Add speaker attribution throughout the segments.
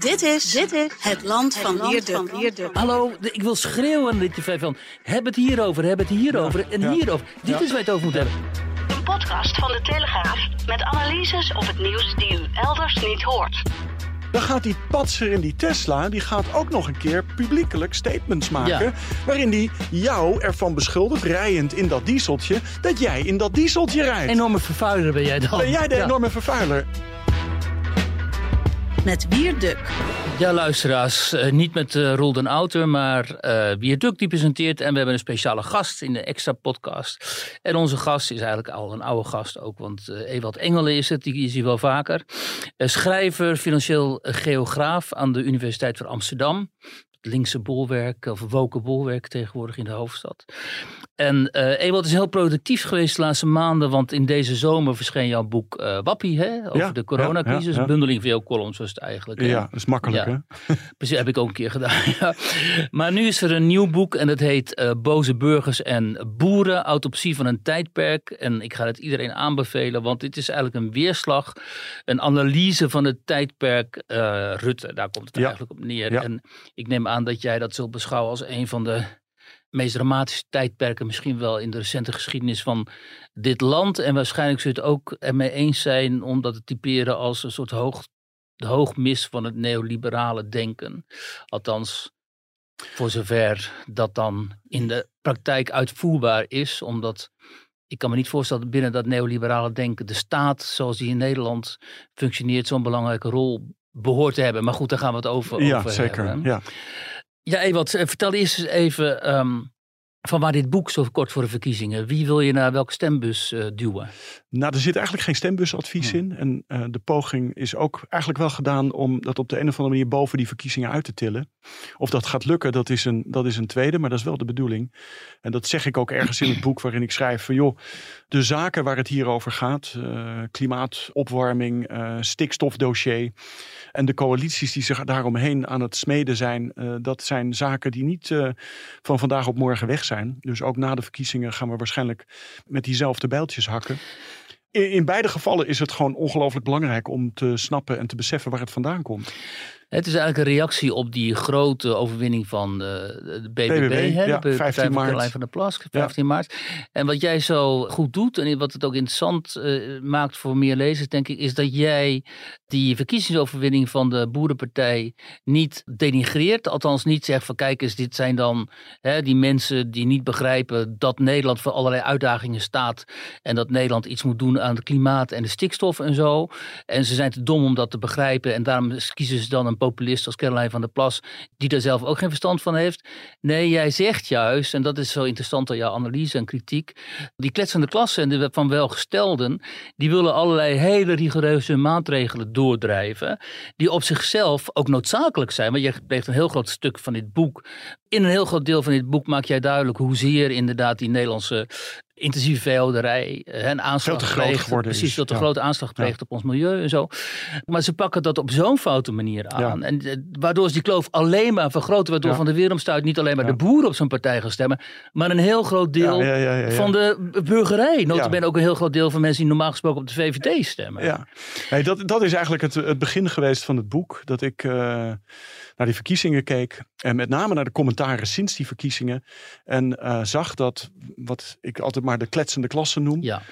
Speaker 1: Dit is, dit is het land van Wierduk.
Speaker 2: Hallo, ik wil schreeuwen aan dit tv van... heb het hierover, heb het hierover en
Speaker 3: ja.
Speaker 2: hierover. Dit is waar je het over moet hebben.
Speaker 1: Een podcast van de Telegraaf met analyses op het nieuws die u elders niet hoort.
Speaker 3: Dan gaat die patser in die Tesla, die gaat ook nog een keer publiekelijk statements maken.
Speaker 2: Ja.
Speaker 3: Waarin die jou ervan beschuldigt, rijend in dat dieseltje, dat jij in dat dieseltje rijdt.
Speaker 2: Enorme vervuiler ben jij dan.
Speaker 3: ben jij de
Speaker 2: Ja.
Speaker 3: enorme vervuiler?
Speaker 1: Met Wierduk.
Speaker 2: Ja, luisteraars, eh, niet met eh Roel den maar eh Wierduk die presenteert. En we hebben een speciale gast in de extra podcast. En onze gast is eigenlijk al een oude gast ook, want eh Ewald Engelen is het, die is hier wel vaker. Schrijver, financieel geograaf aan de Universiteit van Amsterdam. Het linkse bolwerk, of woke bolwerk tegenwoordig in de hoofdstad. En eh Ewald is heel productief geweest de laatste maanden, want in deze zomer verscheen jouw boek eh Wappie, hè, over
Speaker 3: Ja,
Speaker 2: de coronacrisis.
Speaker 3: ja, ja,
Speaker 2: bundeling van jouw columns was het eigenlijk. hè?
Speaker 3: Ja, dat is makkelijk hè?
Speaker 2: Precies, heb ik ook een keer gedaan. ja. Maar nu is er een nieuw boek en dat heet eh, Boze Burgers en Boeren, Autopsie van een tijdperk. En ik ga het iedereen aanbevelen, want dit is eigenlijk een weerslag, een analyse van het tijdperk Rutte. Daar komt het eigenlijk op neer. En ik neem aan dat jij dat zult beschouwen als een van de meest dramatische tijdperken misschien wel in de recente geschiedenis van dit land. En waarschijnlijk zul je het ook ermee eens zijn om dat te typeren als een soort hoog, de hoogmis van het neoliberale denken. Althans, voor zover dat dan in de praktijk uitvoerbaar is, omdat ik kan me niet voorstellen dat binnen dat neoliberale denken de staat, zoals die in Nederland functioneert, zo'n belangrijke rol behoort te hebben. Maar goed, daar gaan we het over,
Speaker 3: Ja,
Speaker 2: over
Speaker 3: zeker.
Speaker 2: hebben.
Speaker 3: Ja.
Speaker 2: Ja, Ewald, eh, vertel eerst eens even ehm, van waar dit boek zo kort voor de verkiezingen. Wie wil je naar welke stembus eh, duwen?
Speaker 3: Nou, er zit eigenlijk geen stembusadvies
Speaker 2: Hm.
Speaker 3: in. En eh, de poging is ook eigenlijk wel gedaan om dat op de een of andere manier boven die verkiezingen uit te tillen. Of dat gaat lukken, dat is een, dat is een tweede, maar dat is wel de bedoeling. En dat zeg ik ook ergens in het boek waarin ik schrijf van joh, de zaken waar het hier over gaat, klimaat, opwarming, eh, stikstofdossier en de coalities die zich daaromheen aan het smeden zijn, eh, dat zijn zaken die niet eh, van vandaag op morgen weg zijn. Dus ook na de verkiezingen gaan we waarschijnlijk met diezelfde bijltjes hakken. In, in beide gevallen is het gewoon ongelooflijk belangrijk om te snappen en te beseffen waar het vandaan komt.
Speaker 2: Het is eigenlijk een reactie op die grote overwinning van de, de BBB,
Speaker 3: BBB,
Speaker 2: hè,
Speaker 3: ja,
Speaker 2: de Partij
Speaker 3: 15
Speaker 2: van
Speaker 3: maart.
Speaker 2: Caroline van der Plas, 15 maart. En wat jij zo goed doet en wat het ook interessant eh, maakt voor meer lezers, denk ik, is dat jij die verkiezingsoverwinning van de Boerenpartij niet denigreert. Althans niet zegt van kijk eens, dit zijn dan hè, die mensen die niet begrijpen dat Nederland voor allerlei uitdagingen staat. En dat Nederland iets moet doen aan het klimaat en de stikstof en zo. En ze zijn te dom om dat te begrijpen. En daarom kiezen ze dan een populist als Caroline van der Plas, die daar zelf ook geen verstand van heeft. Nee, jij zegt juist, en dat is zo interessant aan jouw analyse en kritiek. Die kletsende klasse en de van welgestelden, die willen allerlei hele rigoureuze maatregelen doordrijven. Die op zichzelf ook noodzakelijk zijn. Want je pleegt een heel groot stuk van dit boek. In een heel groot deel van dit boek maak jij duidelijk hoezeer inderdaad die Nederlandse intensieve veehouderij eh, en aanslag
Speaker 3: Veel te groot
Speaker 2: pleegt.
Speaker 3: geworden
Speaker 2: Precies,
Speaker 3: is,
Speaker 2: veel te
Speaker 3: ja.
Speaker 2: grote aanslag pleegt op ons milieu en zo. Maar ze pakken dat op zo'n foute manier aan.
Speaker 3: Ja.
Speaker 2: En eh, waardoor ze die kloof alleen maar vergroten. Waardoor van de wereldstuit niet alleen maar de boeren op zo'n partij gaan stemmen. Maar een heel groot deel van de burgerij. Notabene ook een heel groot deel van mensen die normaal gesproken op de VVD stemmen.
Speaker 3: Ja, nee, dat, dat is eigenlijk het, het begin geweest van het boek. Dat ik eh, naar die verkiezingen keek. En met name naar de commentaren sinds die verkiezingen. En eh, zag dat, wat ik altijd maar de kletsende klasse noem.
Speaker 2: Ja.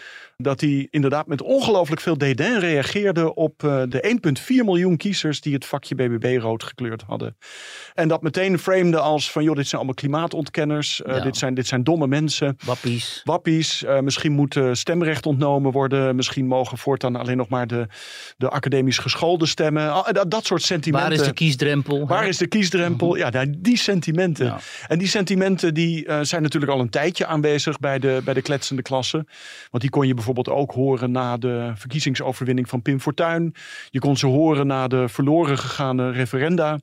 Speaker 3: Dat hij inderdaad met ongelooflijk veel dédain reageerde op eh, de 1,4 miljoen kiezers die het vakje BBB rood gekleurd hadden. En dat meteen framede als van joh, dit zijn allemaal klimaatontkenners. eh,
Speaker 2: Ja.
Speaker 3: dit, zijn, dit zijn domme mensen.
Speaker 2: Wappies.
Speaker 3: Wappies, eh, misschien moet stemrecht ontnomen worden. Misschien mogen voortaan alleen nog maar de, de academisch geschoolden stemmen. Ah, dat, dat soort sentimenten.
Speaker 2: Waar is de kiesdrempel?
Speaker 3: Waar is de kiesdrempel? Ja, nou, die sentimenten.
Speaker 2: Ja.
Speaker 3: En die sentimenten die, zijn natuurlijk al een tijdje aanwezig bij de, bij de kletsende klasse. Want die kon je bijvoorbeeld bijvoorbeeld ook horen na de verkiezingsoverwinning van Pim Fortuyn. Je kon ze horen na de verloren gegaane referenda.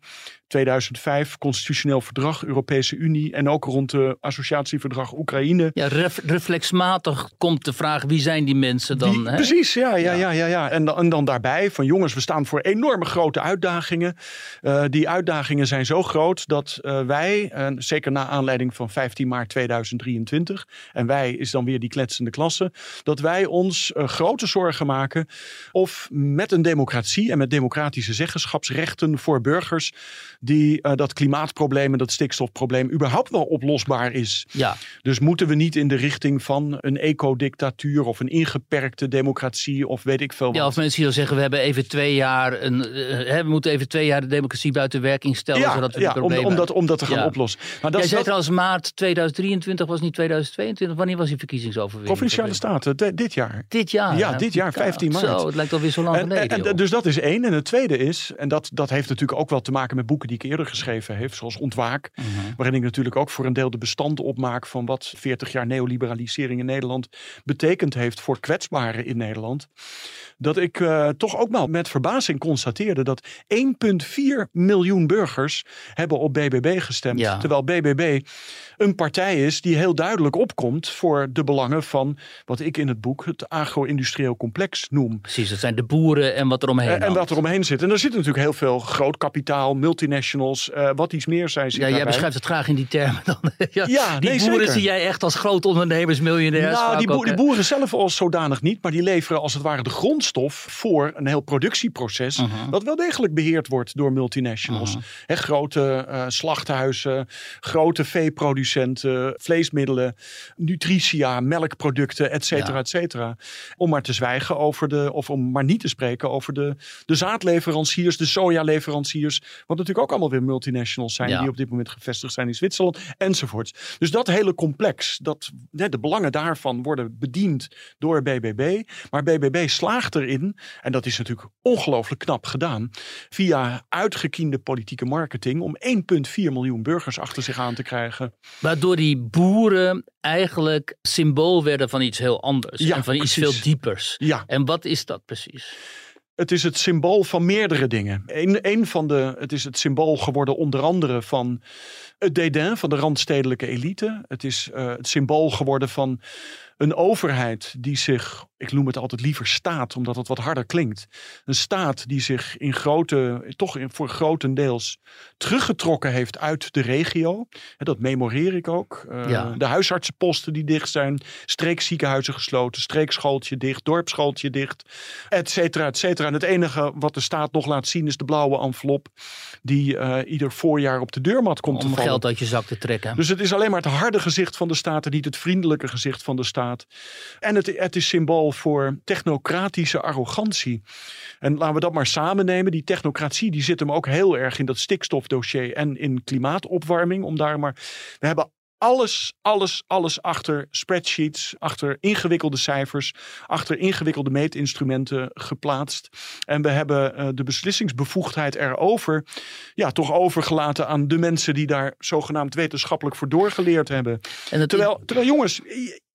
Speaker 3: 2005, constitutioneel verdrag, Europese Unie en ook rond de associatieverdrag Oekraïne.
Speaker 2: Ja, ref, reflexmatig komt de vraag wie zijn die mensen dan?
Speaker 3: Die,
Speaker 2: hè?
Speaker 3: Precies, ja, ja, ja, ja, ja. En, en dan daarbij van jongens, we staan voor enorme grote uitdagingen. Uh, die uitdagingen zijn zo groot dat uh, wij, en zeker na aanleiding van 15 maart 2023, en wij is dan weer die kletsende klasse, dat wij ons uh, grote zorgen maken of met een democratie en met democratische zeggenschapsrechten voor burgers die uh, dat klimaatprobleem en dat stikstofprobleem überhaupt wel oplosbaar is.
Speaker 2: Ja.
Speaker 3: Dus moeten we niet in de richting van een ecodictatuur of een ingeperkte democratie of weet ik veel wat.
Speaker 2: Ja, of mensen die dan zeggen we hebben even twee jaar een, uh, we moeten even twee jaar de democratie buiten werking stellen
Speaker 3: ja,
Speaker 2: zodat we
Speaker 3: ja,
Speaker 2: het probleem
Speaker 3: om, om, dat, om dat te gaan
Speaker 2: ja.
Speaker 3: oplossen.
Speaker 2: Maar dat Jij zei dat... trouwens maart 2023 was niet 2022. Wanneer was die verkiezingsoverwinning?
Speaker 3: Provinciale Staten, de, dit jaar.
Speaker 2: Dit jaar?
Speaker 3: Ja, dit jaar, 15 maart.
Speaker 2: Zo, het lijkt alweer zo lang
Speaker 3: en,
Speaker 2: geleden.
Speaker 3: En, en, dus dat is één. En het tweede is, en dat, dat heeft natuurlijk ook wel te maken met boeken die ik eerder geschreven heb, zoals Ontwaak.
Speaker 2: Mhm.
Speaker 3: Waarin ik natuurlijk ook voor een deel de bestanden opmaak van wat 40 jaar neoliberalisering in Nederland betekend heeft voor kwetsbaren in Nederland. Dat ik uh, toch ook wel met verbazing constateerde dat 1,4 miljoen burgers hebben op BBB gestemd.
Speaker 2: Ja.
Speaker 3: Terwijl BBB een partij is die heel duidelijk opkomt voor de belangen van wat ik in het boek het agro-industrieel complex noem.
Speaker 2: Precies, dat zijn de boeren en wat er omheen
Speaker 3: En, en wat er omheen zit. En er zit natuurlijk heel veel groot kapitaal, multinationals, uh, wat iets meer zijn.
Speaker 2: Ja, jij beschrijft het graag in die termen dan. ja,
Speaker 3: ja,
Speaker 2: die
Speaker 3: nee,
Speaker 2: boeren
Speaker 3: zeker.
Speaker 2: zie jij echt als groot ondernemers, miljonairs.
Speaker 3: Nou, die,
Speaker 2: ook,
Speaker 3: die, boeren zelf als zodanig niet, maar die leveren als het ware de grondstof voor een heel productieproces. Uh -huh. Dat wel degelijk beheerd wordt door multinationals. Uh -huh. He, grote uh, slachthuizen, grote veeproducenten, vleesmiddelen, nutritia, melkproducten, et cetera, ja. et cetera. Om maar te zwijgen over de, of om maar niet te spreken over de, de zaadleveranciers, de sojaleveranciers. Wat natuurlijk ook allemaal weer multinationals zijn ja. die op dit moment gevestigd zijn in Zwitserland enzovoort. Dus dat hele complex, dat, de belangen daarvan worden bediend door BBB. Maar BBB slaagt erin, en dat is natuurlijk ongelooflijk knap gedaan, via uitgekiende politieke marketing om 1,4 miljoen burgers achter zich aan te krijgen.
Speaker 2: Waardoor die boeren eigenlijk symbool werden van iets heel anders.
Speaker 3: Ja,
Speaker 2: en van
Speaker 3: precies.
Speaker 2: iets veel diepers.
Speaker 3: Ja.
Speaker 2: En wat is dat precies?
Speaker 3: Het is het symbool van meerdere dingen. Een, een van de, het is het symbool geworden onder andere van het dédain van de randstedelijke elite. Het is uh, het symbool geworden van een overheid die zich, ik noem het altijd liever staat, omdat het wat harder klinkt. Een staat die zich in grote, toch in, voor grotendeels teruggetrokken heeft uit de regio. Dat memoreer ik ook. Uh,
Speaker 2: Ja.
Speaker 3: De huisartsenposten die dicht zijn, streekziekenhuizen gesloten, streekschooltje dicht, dorpsschooltje dicht, et cetera, et cetera. En het enige wat de staat nog laat zien is de blauwe envelop die uh, ieder voorjaar op de deurmat komt te
Speaker 2: Om
Speaker 3: vallen.
Speaker 2: geld uit je zak te trekken.
Speaker 3: Dus het is alleen maar het harde gezicht van de staat en niet het vriendelijke gezicht van de staat. En het, het is symbool voor technocratische arrogantie. En laten we dat maar samen nemen. Die technocratie die zit hem ook heel erg in dat stikstofdossier en in klimaatopwarming. Om daar maar. We hebben alles, alles, alles achter spreadsheets, achter ingewikkelde cijfers, achter ingewikkelde meetinstrumenten geplaatst. En we hebben uh, de beslissingsbevoegdheid erover, ja, toch overgelaten aan de mensen die daar zogenaamd wetenschappelijk voor doorgeleerd hebben.
Speaker 2: En
Speaker 3: Terwijl, terwijl jongens,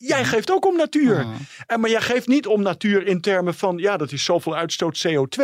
Speaker 3: jij geeft ook om natuur.
Speaker 2: Ah.
Speaker 3: En, maar jij geeft niet om natuur in termen van, ja, dat is zoveel uitstoot CO2.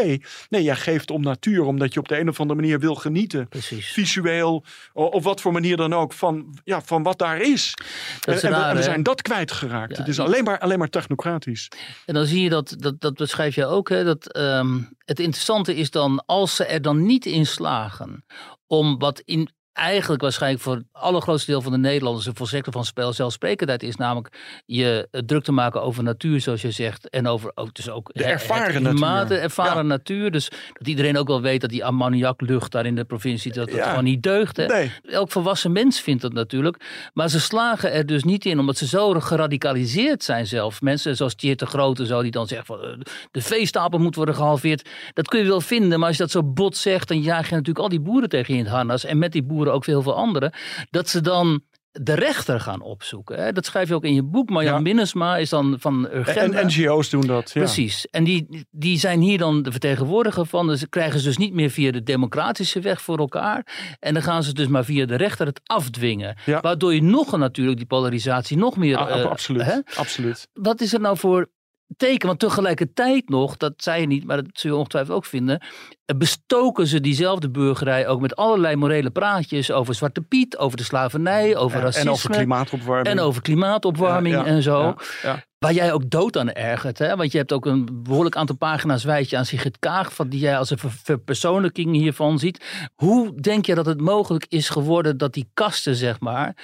Speaker 3: Nee, jij geeft om natuur omdat je op de een of andere manier wil genieten.
Speaker 2: Precies.
Speaker 3: Visueel, of wat voor manier dan ook, van, ja, van wat daar is.
Speaker 2: Dat is
Speaker 3: en, en, we, en zijn dat kwijtgeraakt.
Speaker 2: Ja,
Speaker 3: het is alleen maar, alleen maar technocratisch.
Speaker 2: En dan zie je dat, dat, dat beschrijf je ook, hè, dat ehm, het interessante is dan, als ze er dan niet in slagen om wat in eigenlijk waarschijnlijk voor het allergrootste deel van de Nederlanders een volstrekte van spel zelfsprekendheid is, namelijk je eh, druk te maken over natuur, zoals je zegt, en over ook, dus ook
Speaker 3: De ervaren
Speaker 2: het
Speaker 3: natuur.
Speaker 2: de ervaren
Speaker 3: Ja.
Speaker 2: natuur. Dus dat iedereen ook wel weet dat die ammoniaklucht daar in de provincie, dat dat
Speaker 3: Ja.
Speaker 2: gewoon niet deugt. Hè?
Speaker 3: Nee.
Speaker 2: Elk volwassen mens vindt dat natuurlijk. Maar ze slagen er dus niet in, omdat ze zo geradicaliseerd zijn zelf. Mensen zoals Tjeerd de Grote, zo, die dan zeggen van eh, de veestapel moet worden gehalveerd. Dat kun je wel vinden, maar als je dat zo bot zegt, dan jaag je natuurlijk al die boeren tegen je in het harnas. En met die boeren ook heel veel anderen. Dat ze dan de rechter gaan opzoeken. Hè? Dat schrijf je ook in je boek. Marjan
Speaker 3: Ja.
Speaker 2: Minnesma is dan van
Speaker 3: En,
Speaker 2: Urgenda.
Speaker 3: en NGO's doen dat. Ja.
Speaker 2: Precies. En die, die zijn hier dan de vertegenwoordiger van. Dus krijgen ze dus niet meer via de democratische weg voor elkaar. En dan gaan ze dus maar via de rechter het afdwingen.
Speaker 3: Ja.
Speaker 2: Waardoor je nog een, natuurlijk die polarisatie nog meer...
Speaker 3: Ah,
Speaker 2: eh,
Speaker 3: absoluut.
Speaker 2: hè?
Speaker 3: absoluut.
Speaker 2: Wat is er nou voor teken, want tegelijkertijd nog, dat zei je niet, maar dat zul je ongetwijfeld ook vinden, eh, bestoken ze diezelfde burgerij ook met allerlei morele praatjes over Zwarte Piet, over de slavernij, over racisme.
Speaker 3: en over klimaatopwarming.
Speaker 2: En over klimaatopwarming
Speaker 3: Ja, ja,
Speaker 2: en zo.
Speaker 3: ja.
Speaker 2: Waar jij ook dood aan ergert. Hè? Want je hebt ook een behoorlijk aantal pagina's wijd je aan Sigrid Kaag. Van die jij als een ver- verpersoonlijking hiervan ziet. Hoe denk je dat het mogelijk is geworden dat die kasten, zeg maar.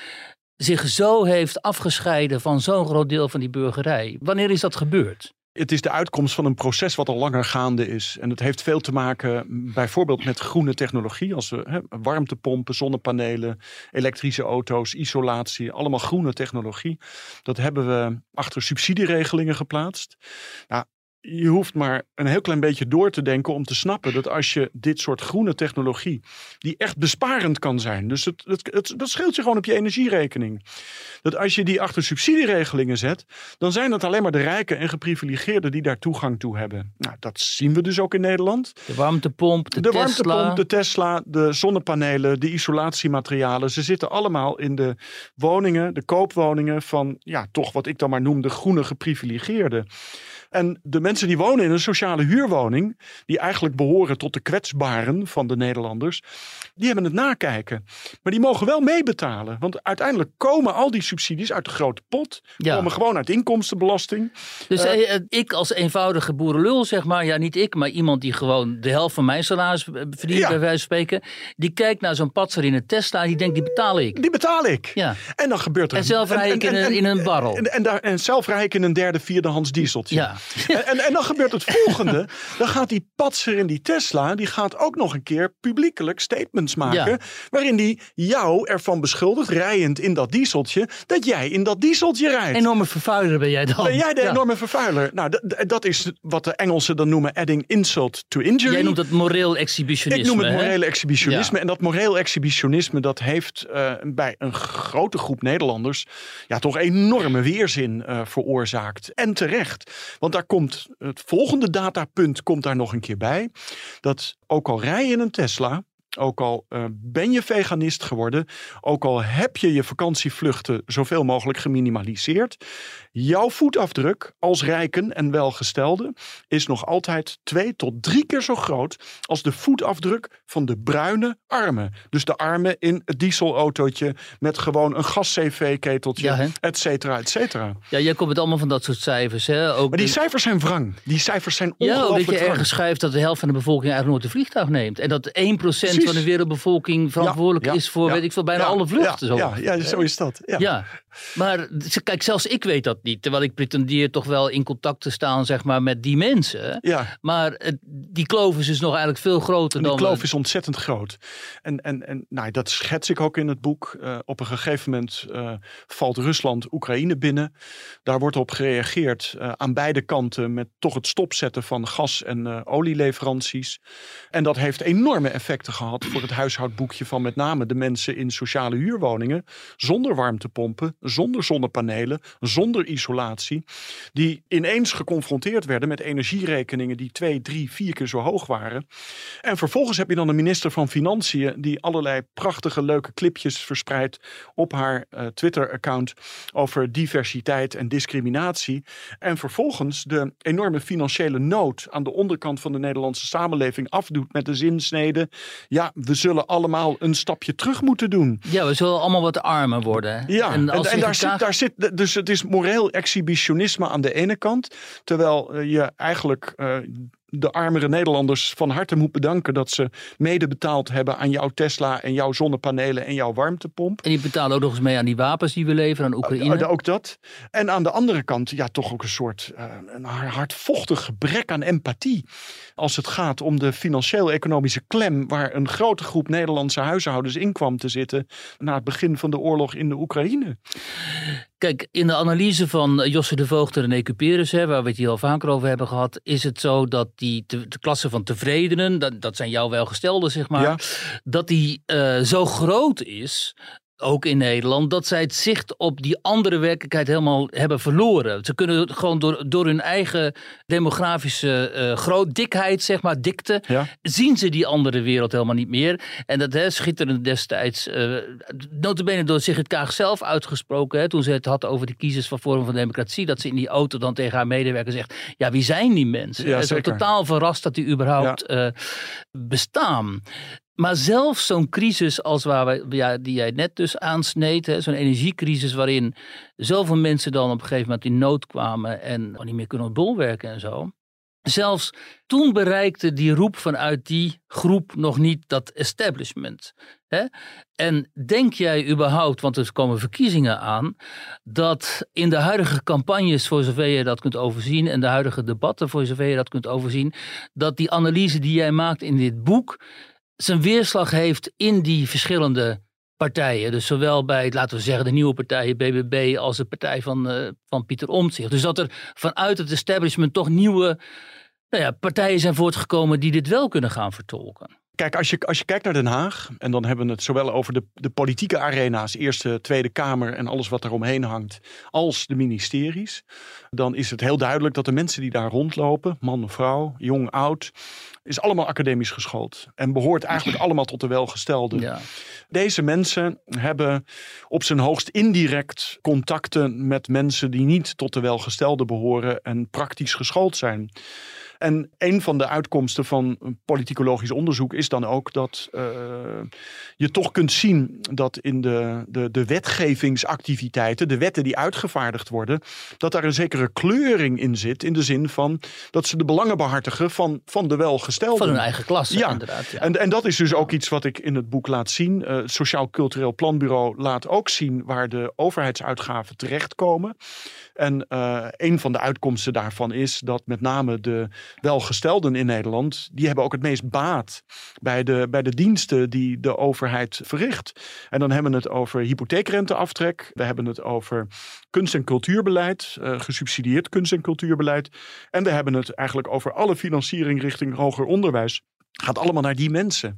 Speaker 2: Zich zo heeft afgescheiden van zo'n groot deel van die burgerij? Wanneer is dat gebeurd?
Speaker 3: Het is de uitkomst van een proces wat al langer gaande is. En het heeft veel te maken bijvoorbeeld met groene technologie. Als we hè, warmtepompen, zonnepanelen, elektrische auto's, isolatie. Allemaal groene technologie. Dat hebben we achter subsidieregelingen geplaatst. Nou, je hoeft maar een heel klein beetje door te denken om te snappen dat als je dit soort groene technologie, die echt besparend kan zijn, dus het, het, het, dat scheelt je gewoon op je energierekening. Dat als je die achter subsidieregelingen zet, dan zijn het alleen maar de rijken en geprivilegeerden die daar toegang toe hebben. Nou, dat zien we dus ook in Nederland.
Speaker 2: De warmtepomp, de,
Speaker 3: De,
Speaker 2: Tesla.
Speaker 3: warmtepomp, de Tesla, de zonnepanelen, de isolatiematerialen. Ze zitten allemaal in de woningen, de koopwoningen van, ja, toch wat ik dan maar noem de groene geprivilegeerden. En de mensen die wonen in een sociale huurwoning, die eigenlijk behoren tot de kwetsbaren van de Nederlanders, die hebben het nakijken. Maar die mogen wel meebetalen. Want uiteindelijk komen al die subsidies uit de grote pot.
Speaker 2: Ja.
Speaker 3: Komen gewoon uit inkomstenbelasting.
Speaker 2: Dus
Speaker 3: Eh,
Speaker 2: eh, eh, ik als eenvoudige boerenlul, zeg maar, ja niet ik, maar iemand die gewoon de helft van mijn salaris verdient,
Speaker 3: Ja.
Speaker 2: bij wijze van spreken, die kijkt naar zo'n patser in een Tesla en die denkt, die betaal ik.
Speaker 3: Die betaal ik.
Speaker 2: Ja.
Speaker 3: En dan gebeurt er...
Speaker 2: En zelf rij ik in een- in een barrel.
Speaker 3: En, en, daar, en zelf rij ik in een derde, vierdehands dieseltje.
Speaker 2: Ja.
Speaker 3: En, en, en dan gebeurt het volgende. Dan gaat die patser in die Tesla, die gaat ook nog een keer publiekelijk statements maken.
Speaker 2: Ja.
Speaker 3: Waarin die jou ervan beschuldigt, rijend in dat dieseltje, dat jij in dat dieseltje rijdt.
Speaker 2: Enorme vervuiler ben jij dan.
Speaker 3: Ben jij de
Speaker 2: Ja.
Speaker 3: enorme vervuiler? Nou, dat is wat de Engelsen dan noemen adding insult to injury.
Speaker 2: Jij noemt dat moreel exhibitionisme.
Speaker 3: Ik noem het
Speaker 2: hè?
Speaker 3: morele exhibitionisme.
Speaker 2: Ja.
Speaker 3: En dat moreel exhibitionisme dat heeft eh, bij een grote groep Nederlanders ja, toch enorme weerzin eh, veroorzaakt. En terecht. Want daar komt het volgende datapunt komt daar nog een keer bij. Dat ook al rij je in een Tesla. Ook al eh, ben je veganist geworden, ook al heb je je vakantievluchten zoveel mogelijk geminimaliseerd, jouw voetafdruk als rijken en welgestelde is nog altijd twee tot drie keer zo groot als de voetafdruk van de bruine armen. Dus de armen in het dieselautootje met gewoon een gas-CV-keteltje,
Speaker 2: Ja,
Speaker 3: et cetera, et cetera.
Speaker 2: Ja, jij komt met allemaal van dat soort cijfers. Hè? Ook
Speaker 3: Maar die
Speaker 2: de-
Speaker 3: cijfers zijn wrang. Die cijfers zijn
Speaker 2: ja, ook dat
Speaker 3: ongelooflijk
Speaker 2: je ergens schrijft dat de helft van de bevolking eigenlijk nooit een vliegtuig neemt. En dat 1%
Speaker 3: Precies.
Speaker 2: Van de wereldbevolking verantwoordelijk is voor, weet ik veel, bijna alle vluchten.
Speaker 3: Ja,
Speaker 2: zo.
Speaker 3: ja, ja, zo is dat. Ja.
Speaker 2: Maar kijk, zelfs ik weet dat niet. Terwijl ik pretendeer toch wel in contact te staan zeg maar, met die mensen.
Speaker 3: Ja.
Speaker 2: Maar het- die kloof is dus nog eigenlijk veel groter
Speaker 3: En die
Speaker 2: dan...
Speaker 3: kloof is ontzettend groot. En, en, en nou, dat schets ik ook in het boek. Eh, op een gegeven moment eh, valt Rusland Oekraïne binnen. Daar wordt op gereageerd eh, aan beide kanten met toch het stopzetten van gas- en eh, olieleveranties. En dat heeft enorme effecten gehad voor het huishoudboekje van met name de mensen in sociale huurwoningen. Zonder warmtepompen, zonder zonnepanelen, zonder isolatie. Die ineens geconfronteerd werden met energierekeningen die twee, drie, vier keer zo hoog waren. En vervolgens heb je dan een minister van Financiën die allerlei prachtige leuke clipjes verspreidt op haar eh, Twitter-account over diversiteit en discriminatie. En vervolgens de enorme financiële nood aan de onderkant van de Nederlandse samenleving afdoet met de zinsnede. Ja, we zullen allemaal een stapje terug moeten doen.
Speaker 2: Ja, we zullen allemaal wat armer worden.
Speaker 3: Ja, en,
Speaker 2: als
Speaker 3: en daar, zit, daar zit, dus het is moreel exhibitionisme aan de ene kant. Terwijl eh, je eigenlijk eh, de armere Nederlanders van harte moet bedanken dat ze mede betaald hebben aan jouw Tesla en jouw zonnepanelen en jouw warmtepomp.
Speaker 2: En die betalen ook nog eens mee aan die wapens die we leveren aan Oekraïne.
Speaker 3: Ook dat. En aan de andere kant, ja, toch ook een soort eh, een hardvochtig gebrek aan empathie. Als het gaat om de financieel-economische klem waar een grote groep Nederlandse huishoudens in kwam te zitten na het begin van de oorlog in de Oekraïne.
Speaker 2: Kijk, in de analyse van Josse de Voogd en René Cuperus, hè, waar we het hier al vaker over hebben gehad, is het zo dat die te- de klasse van tevredenen, dat, dat zijn jouw welgestelden zeg maar,
Speaker 3: Ja.
Speaker 2: dat die eh, zo groot is ook in Nederland, dat zij het zicht op die andere werkelijkheid helemaal hebben verloren. Ze kunnen gewoon door, door hun eigen demografische uh, groot dikheid, zeg maar, dikte,
Speaker 3: Ja.
Speaker 2: zien ze die andere wereld helemaal niet meer. En dat hè, schitterend destijds, uh, notabene door Sigrid Kaag zelf uitgesproken, hè, toen ze het had over de kiezers van Forum van Democratie, dat ze in die auto dan tegen haar medewerker zegt, ja, wie zijn die mensen?
Speaker 3: Ja,
Speaker 2: Ze totaal verrast dat die überhaupt eh, bestaan. Maar zelfs zo'n crisis als waar we, ja, die jij net dus aansneed, zo'n energiecrisis waarin zoveel mensen dan op een gegeven moment in nood kwamen en niet meer kunnen bolwerken en zo. Zelfs toen bereikte die roep vanuit die groep nog niet dat establishment. Hè? En denk jij überhaupt, want er komen verkiezingen aan, dat in de huidige campagnes, voor zover je dat kunt overzien, en de huidige debatten, voor zover je dat kunt overzien, dat die analyse die jij maakt in dit boek zijn weerslag heeft in die verschillende partijen. Dus zowel bij, laten we zeggen, de nieuwe partijen BBB als de partij van, uh, van Pieter Omtzigt. Dus dat er vanuit het establishment toch nieuwe nou ja, partijen zijn voortgekomen die dit wel kunnen gaan vertolken.
Speaker 3: Kijk, als je, als je kijkt naar Den Haag, en dan hebben we het zowel over de, de politieke arena's, Eerste, Tweede Kamer en alles wat eromheen hangt, als de ministeries, dan is het heel duidelijk dat de mensen die daar rondlopen, man, vrouw, jong, oud, is allemaal academisch geschoold. En behoort eigenlijk allemaal tot de welgestelden.
Speaker 2: Ja.
Speaker 3: Deze mensen hebben op zijn hoogst indirect contacten met mensen die niet tot de welgestelden behoren en praktisch geschoold zijn. En een van de uitkomsten van politicologisch onderzoek is dan ook dat uh, je toch kunt zien dat in de, de, de wetgevingsactiviteiten, de wetten die uitgevaardigd worden, dat daar een zekere kleuring in zit. In de zin van dat ze de belangen behartigen van, van de welgestelden.
Speaker 2: Van hun eigen klasse,
Speaker 3: ja.
Speaker 2: inderdaad. Ja.
Speaker 3: En, en dat is dus ook iets wat ik in het boek laat zien. Uh, het Sociaal Cultureel Planbureau laat ook zien waar de overheidsuitgaven terechtkomen. En uh, een van de uitkomsten daarvan is dat met name de welgestelden in Nederland, die hebben ook het meest baat bij de, bij de diensten die de overheid verricht. En dan hebben we het over hypotheekrenteaftrek, we hebben het over kunst- en cultuurbeleid, uh, gesubsidieerd kunst- en cultuurbeleid. En we hebben het eigenlijk over alle financiering richting hoger onderwijs gaat allemaal naar die mensen.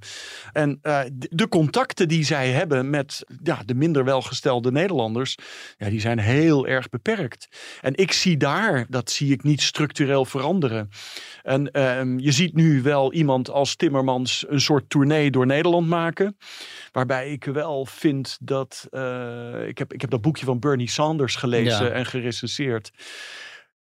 Speaker 3: En uh, de contacten die zij hebben met ja, de minder welgestelde Nederlanders, ja, die zijn heel erg beperkt. En ik zie daar, dat zie ik niet structureel veranderen. En uh, je ziet nu wel iemand als Timmermans een soort tournee door Nederland maken. Waarbij ik wel vind dat. Uh, ik, heb, ik heb dat boekje van Bernie Sanders gelezen
Speaker 2: Ja.
Speaker 3: en gerecenseerd.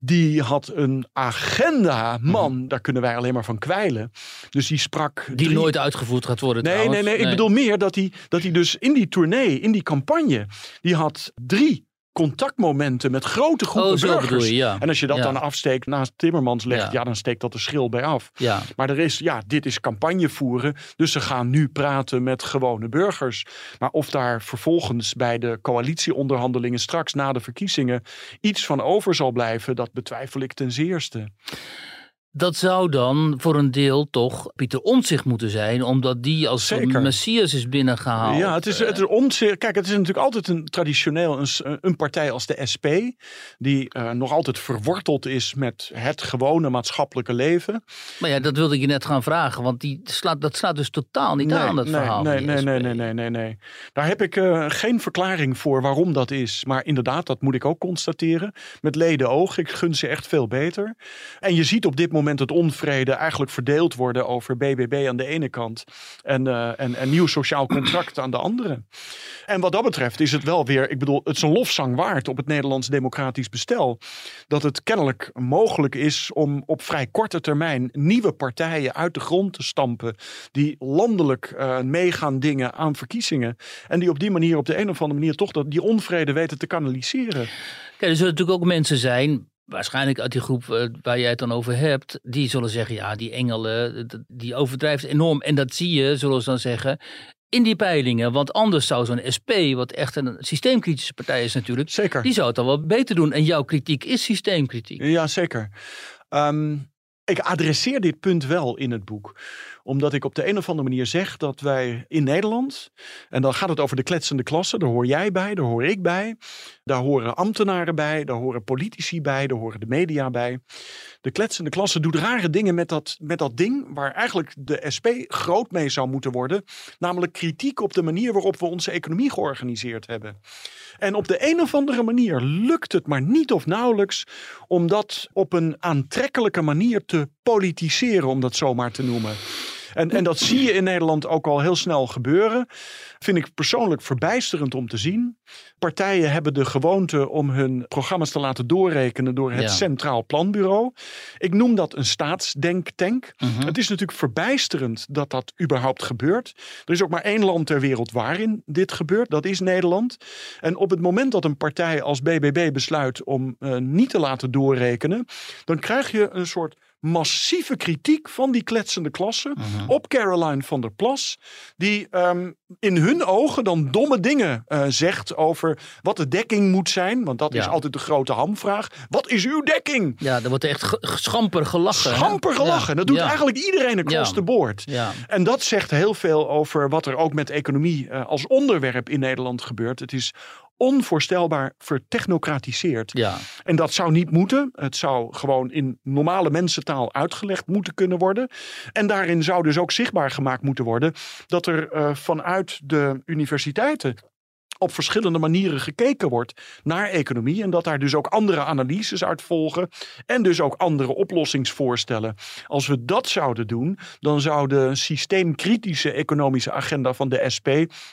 Speaker 3: Die had een agenda, man,
Speaker 2: Mhm.
Speaker 3: daar kunnen wij alleen maar van kwijlen. Dus die sprak.
Speaker 2: Die
Speaker 3: drie-
Speaker 2: nooit uitgevoerd gaat worden
Speaker 3: Nee, nee,
Speaker 2: trouwens.
Speaker 3: nee. Ik bedoel meer dat hij, dat hij dus in die tournee, in die campagne, die had drie contactmomenten met grote groepen
Speaker 2: Oh,
Speaker 3: burgers.
Speaker 2: bedoel je, ja.
Speaker 3: En als je dat
Speaker 2: Ja.
Speaker 3: dan afsteekt naast Timmermans legt,
Speaker 2: Ja.
Speaker 3: ja. dan steekt dat er schil bij af.
Speaker 2: Ja.
Speaker 3: Maar er is, ja, dit is campagne voeren. Dus ze gaan nu praten met gewone burgers. Maar of daar vervolgens bij de coalitieonderhandelingen straks na de verkiezingen iets van over zal blijven, dat betwijfel ik ten zeerste.
Speaker 2: Dat zou dan voor een deel toch Pieter Omtzigt moeten zijn, omdat die als
Speaker 3: Zeker.
Speaker 2: messias is binnengehaald.
Speaker 3: Ja, het is,
Speaker 2: Eh,
Speaker 3: het is omzicht. Kijk, het is natuurlijk altijd een traditioneel een, een partij als de SP, die eh, nog altijd verworteld is met het gewone maatschappelijke leven.
Speaker 2: Maar ja, dat wilde ik je net gaan vragen, want die slaat, dat slaat dus totaal niet aan, dat
Speaker 3: nee,
Speaker 2: verhaal.
Speaker 3: Nee, nee, nee, nee, nee, nee. Daar heb ik eh, geen verklaring voor waarom dat is. Maar inderdaad, dat moet ik ook constateren. Met leden oog, ik gun ze echt veel beter. En je ziet op dit moment het onvrede eigenlijk verdeeld worden over BBB aan de ene kant en, eh, en, en nieuw sociaal contract aan de andere. En wat dat betreft is het wel weer, ik bedoel, het is een lofzang waard op het Nederlands democratisch bestel. Dat het kennelijk mogelijk is om op vrij korte termijn nieuwe partijen uit de grond te stampen. Die landelijk eh, meegaan dingen aan verkiezingen. En die op die manier, op de een of andere manier, toch dat, die onvrede weten te kanaliseren.
Speaker 2: Er zullen natuurlijk ook mensen zijn, waarschijnlijk uit die groep eh, waar jij het dan over hebt, die zullen zeggen, ja, die engelen, die overdrijft enorm. En dat zie je, zullen ze dan zeggen, in die peilingen. Want anders zou zo'n SP, wat echt een systeemkritische partij is natuurlijk,
Speaker 3: Zeker.
Speaker 2: die zou het dan wel beter doen. En jouw kritiek is systeemkritiek.
Speaker 3: Ja, zeker. Ehm, ik adresseer dit punt wel in het boek. Omdat ik op de een of andere manier zeg dat wij in Nederland, en dan gaat het over de kletsende klasse, daar hoor jij bij, daar hoor ik bij, daar horen ambtenaren bij, daar horen politici bij, daar horen de media bij. De kletsende klasse doet rare dingen met dat, met dat ding waar eigenlijk de SP groot mee zou moeten worden. Namelijk kritiek op de manier waarop we onze economie georganiseerd hebben. En op de een of andere manier lukt het maar niet of nauwelijks om dat op een aantrekkelijke manier te politiseren, om dat zo maar te noemen. En, en dat zie je in Nederland ook al heel snel gebeuren. Vind ik persoonlijk verbijsterend om te zien. Partijen hebben de gewoonte om hun programma's te laten doorrekenen door het
Speaker 2: Ja.
Speaker 3: Centraal Planbureau. Ik noem dat een staatsdenktank.
Speaker 2: Mhm.
Speaker 3: Het is natuurlijk verbijsterend dat dat überhaupt gebeurt. Er is ook maar één land ter wereld waarin dit gebeurt. Dat is Nederland. En op het moment dat een partij als BBB besluit om eh, niet te laten doorrekenen, dan krijg je een soort massieve kritiek van die kletsende klasse
Speaker 2: Mhm.
Speaker 3: op Caroline van der Plas. Die ehm, in hun ogen dan domme dingen eh, zegt over wat de dekking moet zijn. Want dat is altijd de grote hamvraag. Wat is uw dekking?
Speaker 2: Ja, er wordt echt schamper gelachen. hè?
Speaker 3: Schamper gelachen.
Speaker 2: Ja,
Speaker 3: Dat doet
Speaker 2: ja,
Speaker 3: eigenlijk iedereen across the board. En dat zegt heel veel over wat er ook met economie eh, als onderwerp in Nederland gebeurt. Het is onvoorstelbaar vertechnocratiseerd.
Speaker 2: ja.
Speaker 3: En dat zou niet moeten. Het zou gewoon in normale mensentaal uitgelegd moeten kunnen worden. En daarin zou dus ook zichtbaar gemaakt moeten worden dat er eh, vanuit de universiteiten op verschillende manieren gekeken wordt naar economie. En dat daar dus ook andere analyses uit volgen. En dus ook andere oplossingsvoorstellen. Als we dat zouden doen, dan zou de systeemkritische economische agenda van de SP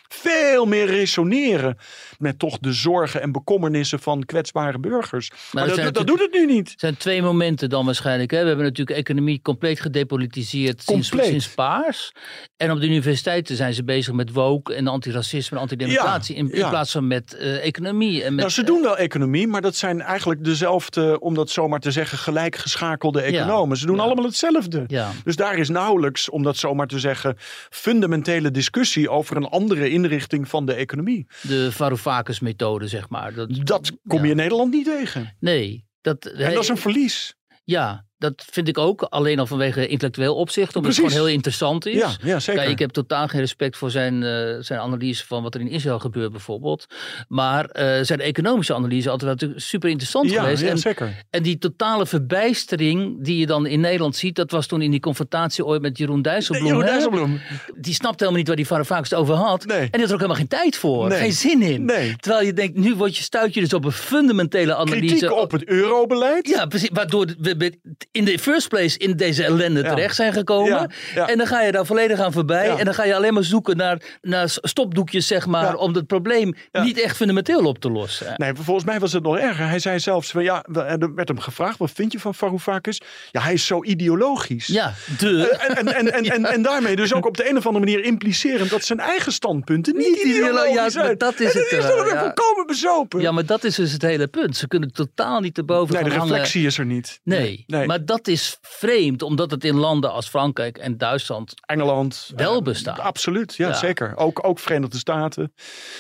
Speaker 3: veel meer resoneren met toch de zorgen en bekommernissen van kwetsbare burgers. Maar,
Speaker 2: dat
Speaker 3: dat,
Speaker 2: zijn
Speaker 3: dat doet het nu niet.
Speaker 2: Het zijn twee momenten dan waarschijnlijk. Hè? We hebben natuurlijk economie compleet gedepolitiseerd sinds,
Speaker 3: Compleet.
Speaker 2: sinds paars. En op de universiteiten zijn ze bezig met woke en antiracisme en antidemocratie. in, in
Speaker 3: ja.
Speaker 2: plaats van met eh, economie. En met,
Speaker 3: Nou, ze doen wel economie, maar dat zijn eigenlijk dezelfde, om dat zomaar te zeggen, gelijkgeschakelde economen. Ze doen
Speaker 2: Ja.
Speaker 3: allemaal hetzelfde.
Speaker 2: Ja,
Speaker 3: Dus daar is nauwelijks, om dat zomaar te zeggen, fundamentele discussie over een andere inrichting van de economie.
Speaker 2: de Varoufakis-methode, zeg maar. Dat,
Speaker 3: Dat kom je in Nederland niet tegen.
Speaker 2: Nee. Dat,
Speaker 3: En dat is een verlies.
Speaker 2: Ja, dat vind ik ook. Alleen al vanwege intellectueel opzicht. Omdat
Speaker 3: Precies.
Speaker 2: het gewoon heel interessant is.
Speaker 3: Ja, ja zeker.
Speaker 2: Kijk, ik heb totaal geen respect voor zijn, eh, zijn analyse van wat er in Israël gebeurt bijvoorbeeld. Maar eh, zijn economische analyse altijd natuurlijk super interessant
Speaker 3: ja,
Speaker 2: geweest.
Speaker 3: ja,
Speaker 2: en,
Speaker 3: zeker.
Speaker 2: en die totale verbijstering die je dan in Nederland ziet, dat was toen in die confrontatie ooit met Jeroen Dijsselbloem.
Speaker 3: Jeroen? Dijsselbloem.
Speaker 2: Die snapte helemaal niet waar die Varoufakis het over had.
Speaker 3: Nee.
Speaker 2: En die had er ook helemaal geen tijd voor.
Speaker 3: Nee.
Speaker 2: Geen zin in.
Speaker 3: Nee.
Speaker 2: Terwijl je denkt, nu word je, stuit je dus op een fundamentele analyse.
Speaker 3: Kritiek op het eurobeleid.
Speaker 2: Ja, precies. Waardoor we in de first place in deze ellende terecht zijn gekomen. En dan ga je daar volledig aan voorbij. En dan ga je alleen maar zoeken naar, naar stopdoekjes, zeg maar. Om het probleem niet echt fundamenteel op te lossen.
Speaker 3: Nee, volgens mij was het nog erger. Hij zei zelfs, van, ja, er werd hem gevraagd, wat vind je van Varoufakis? Ja, hij is zo ideologisch.
Speaker 2: Ja, de.
Speaker 3: En, en, en, en, en, daarmee dus ook op de een of andere manier implicerend dat zijn eigen standpunten niet,
Speaker 2: Niet ideolo-
Speaker 3: ideologisch
Speaker 2: ja,
Speaker 3: zijn.
Speaker 2: maar dat is het
Speaker 3: is toch volkomen bezopen.
Speaker 2: Ja, maar dat is dus het hele punt. Ze kunnen totaal niet erboven
Speaker 3: nee, de reflectie is er niet.
Speaker 2: Nee,
Speaker 3: nee.
Speaker 2: Maar dat is vreemd, omdat het in landen als Frankrijk en Duitsland
Speaker 3: Engeland.
Speaker 2: Wel
Speaker 3: eh,
Speaker 2: bestaat.
Speaker 3: absoluut, ja,
Speaker 2: Ja.
Speaker 3: zeker. Ook, ook Verenigde Staten.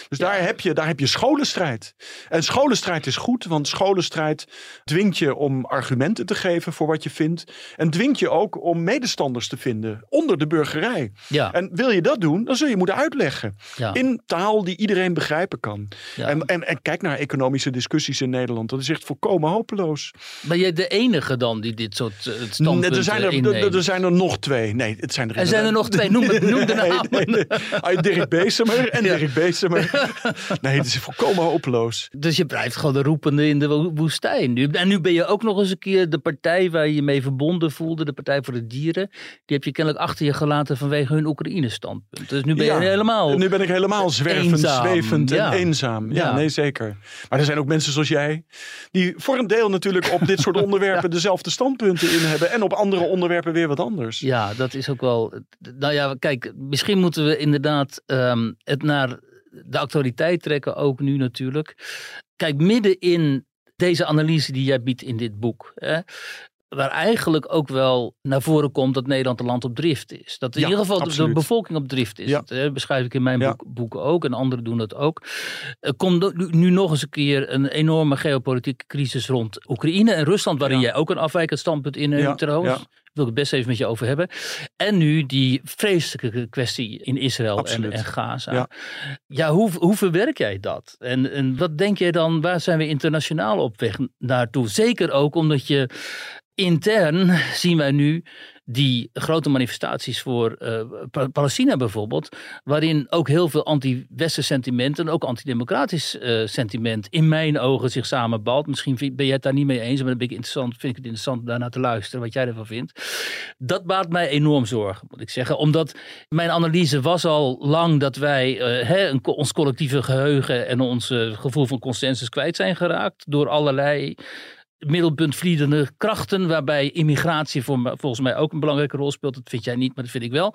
Speaker 3: Dus daar, heb je, daar heb je scholenstrijd. En scholenstrijd is goed, want scholenstrijd dwingt je om argumenten te geven voor wat je vindt. En dwingt je ook om medestanders te vinden onder de burgerij.
Speaker 2: Ja,
Speaker 3: En wil je dat doen, dan zul je moeten uitleggen.
Speaker 2: ja,
Speaker 3: In taal die iedereen begrijpen kan. En, en, en kijk naar economische discussies in Nederland. Dat is echt volkomen hopeloos.
Speaker 2: Ben jij de enige dan die dit soort
Speaker 3: Nee,
Speaker 2: standpunten
Speaker 3: er, zijn er, er, er zijn er nog twee. Nee, het zijn er
Speaker 2: Er zijn er nog twee. Noem, het- noem de namen.
Speaker 3: nee, nee. Ah, Dirk Beesemer en
Speaker 2: Ja.
Speaker 3: Dirk Beesemer. Nee, het is volkomen hopeloos.
Speaker 2: Dus je blijft gewoon de roepende in de wo- woestijn. Nu, en nu ben je ook nog eens een keer de partij waar je je mee verbonden voelde, de Partij voor de Dieren. Die heb je kennelijk achter je gelaten vanwege hun Oekraïne-standpunt. Dus nu ben je helemaal.
Speaker 3: Nu ben ik helemaal zwervend,
Speaker 2: Eenzaam,
Speaker 3: zwevend
Speaker 2: ja.
Speaker 3: en eenzaam. Ja, nee, zeker. Maar er zijn ook mensen zoals jij, die voor een deel natuurlijk op dit soort onderwerpen dezelfde standpunten in hebben. En op andere onderwerpen weer wat anders.
Speaker 2: Ja, dat is ook wel. Nou ja, kijk, misschien moeten we inderdaad ehm, het naar de actualiteit trekken, ook nu natuurlijk. Kijk, midden in deze analyse die jij biedt in dit boek. Hè, waar eigenlijk ook wel naar voren komt dat Nederland een land op drift is. Dat in
Speaker 3: Ja,
Speaker 2: ieder geval de- bevolking op drift is.
Speaker 3: Ja.
Speaker 2: Dat hè, beschrijf ik in mijn
Speaker 3: Ja.
Speaker 2: boek, boeken ook en anderen doen dat ook. Er komt nu- nog eens een keer een enorme geopolitieke crisis rond Oekraïne en Rusland, waarin jij ook een afwijkend standpunt inneemt
Speaker 3: Ja,
Speaker 2: trouwens.
Speaker 3: ja.
Speaker 2: wil ik het best even met je over hebben. En nu die vreselijke kwestie in Israël en, en, Gaza. Ja, ja hoe, hoe verwerk jij dat? En, en wat denk jij dan, waar zijn we internationaal op weg naartoe? Zeker ook omdat je intern zien wij nu die grote manifestaties voor uh, Palestina bijvoorbeeld, waarin ook heel veel anti-Westen sentiment en ook antidemocratisch uh, sentiment in mijn ogen zich samenbalt. Misschien ben jij het daar niet mee eens, maar dan vind ik het interessant daarna te luisteren wat jij ervan vindt. Dat baart mij enorm zorgen, moet ik zeggen, omdat mijn analyse was al lang dat wij hè, ons collectieve geheugen en ons gevoel van consensus kwijt zijn geraakt door allerlei middelpuntvliedende krachten, waarbij immigratie voor, volgens mij ook een belangrijke rol speelt. Dat vind jij niet, maar dat vind ik wel.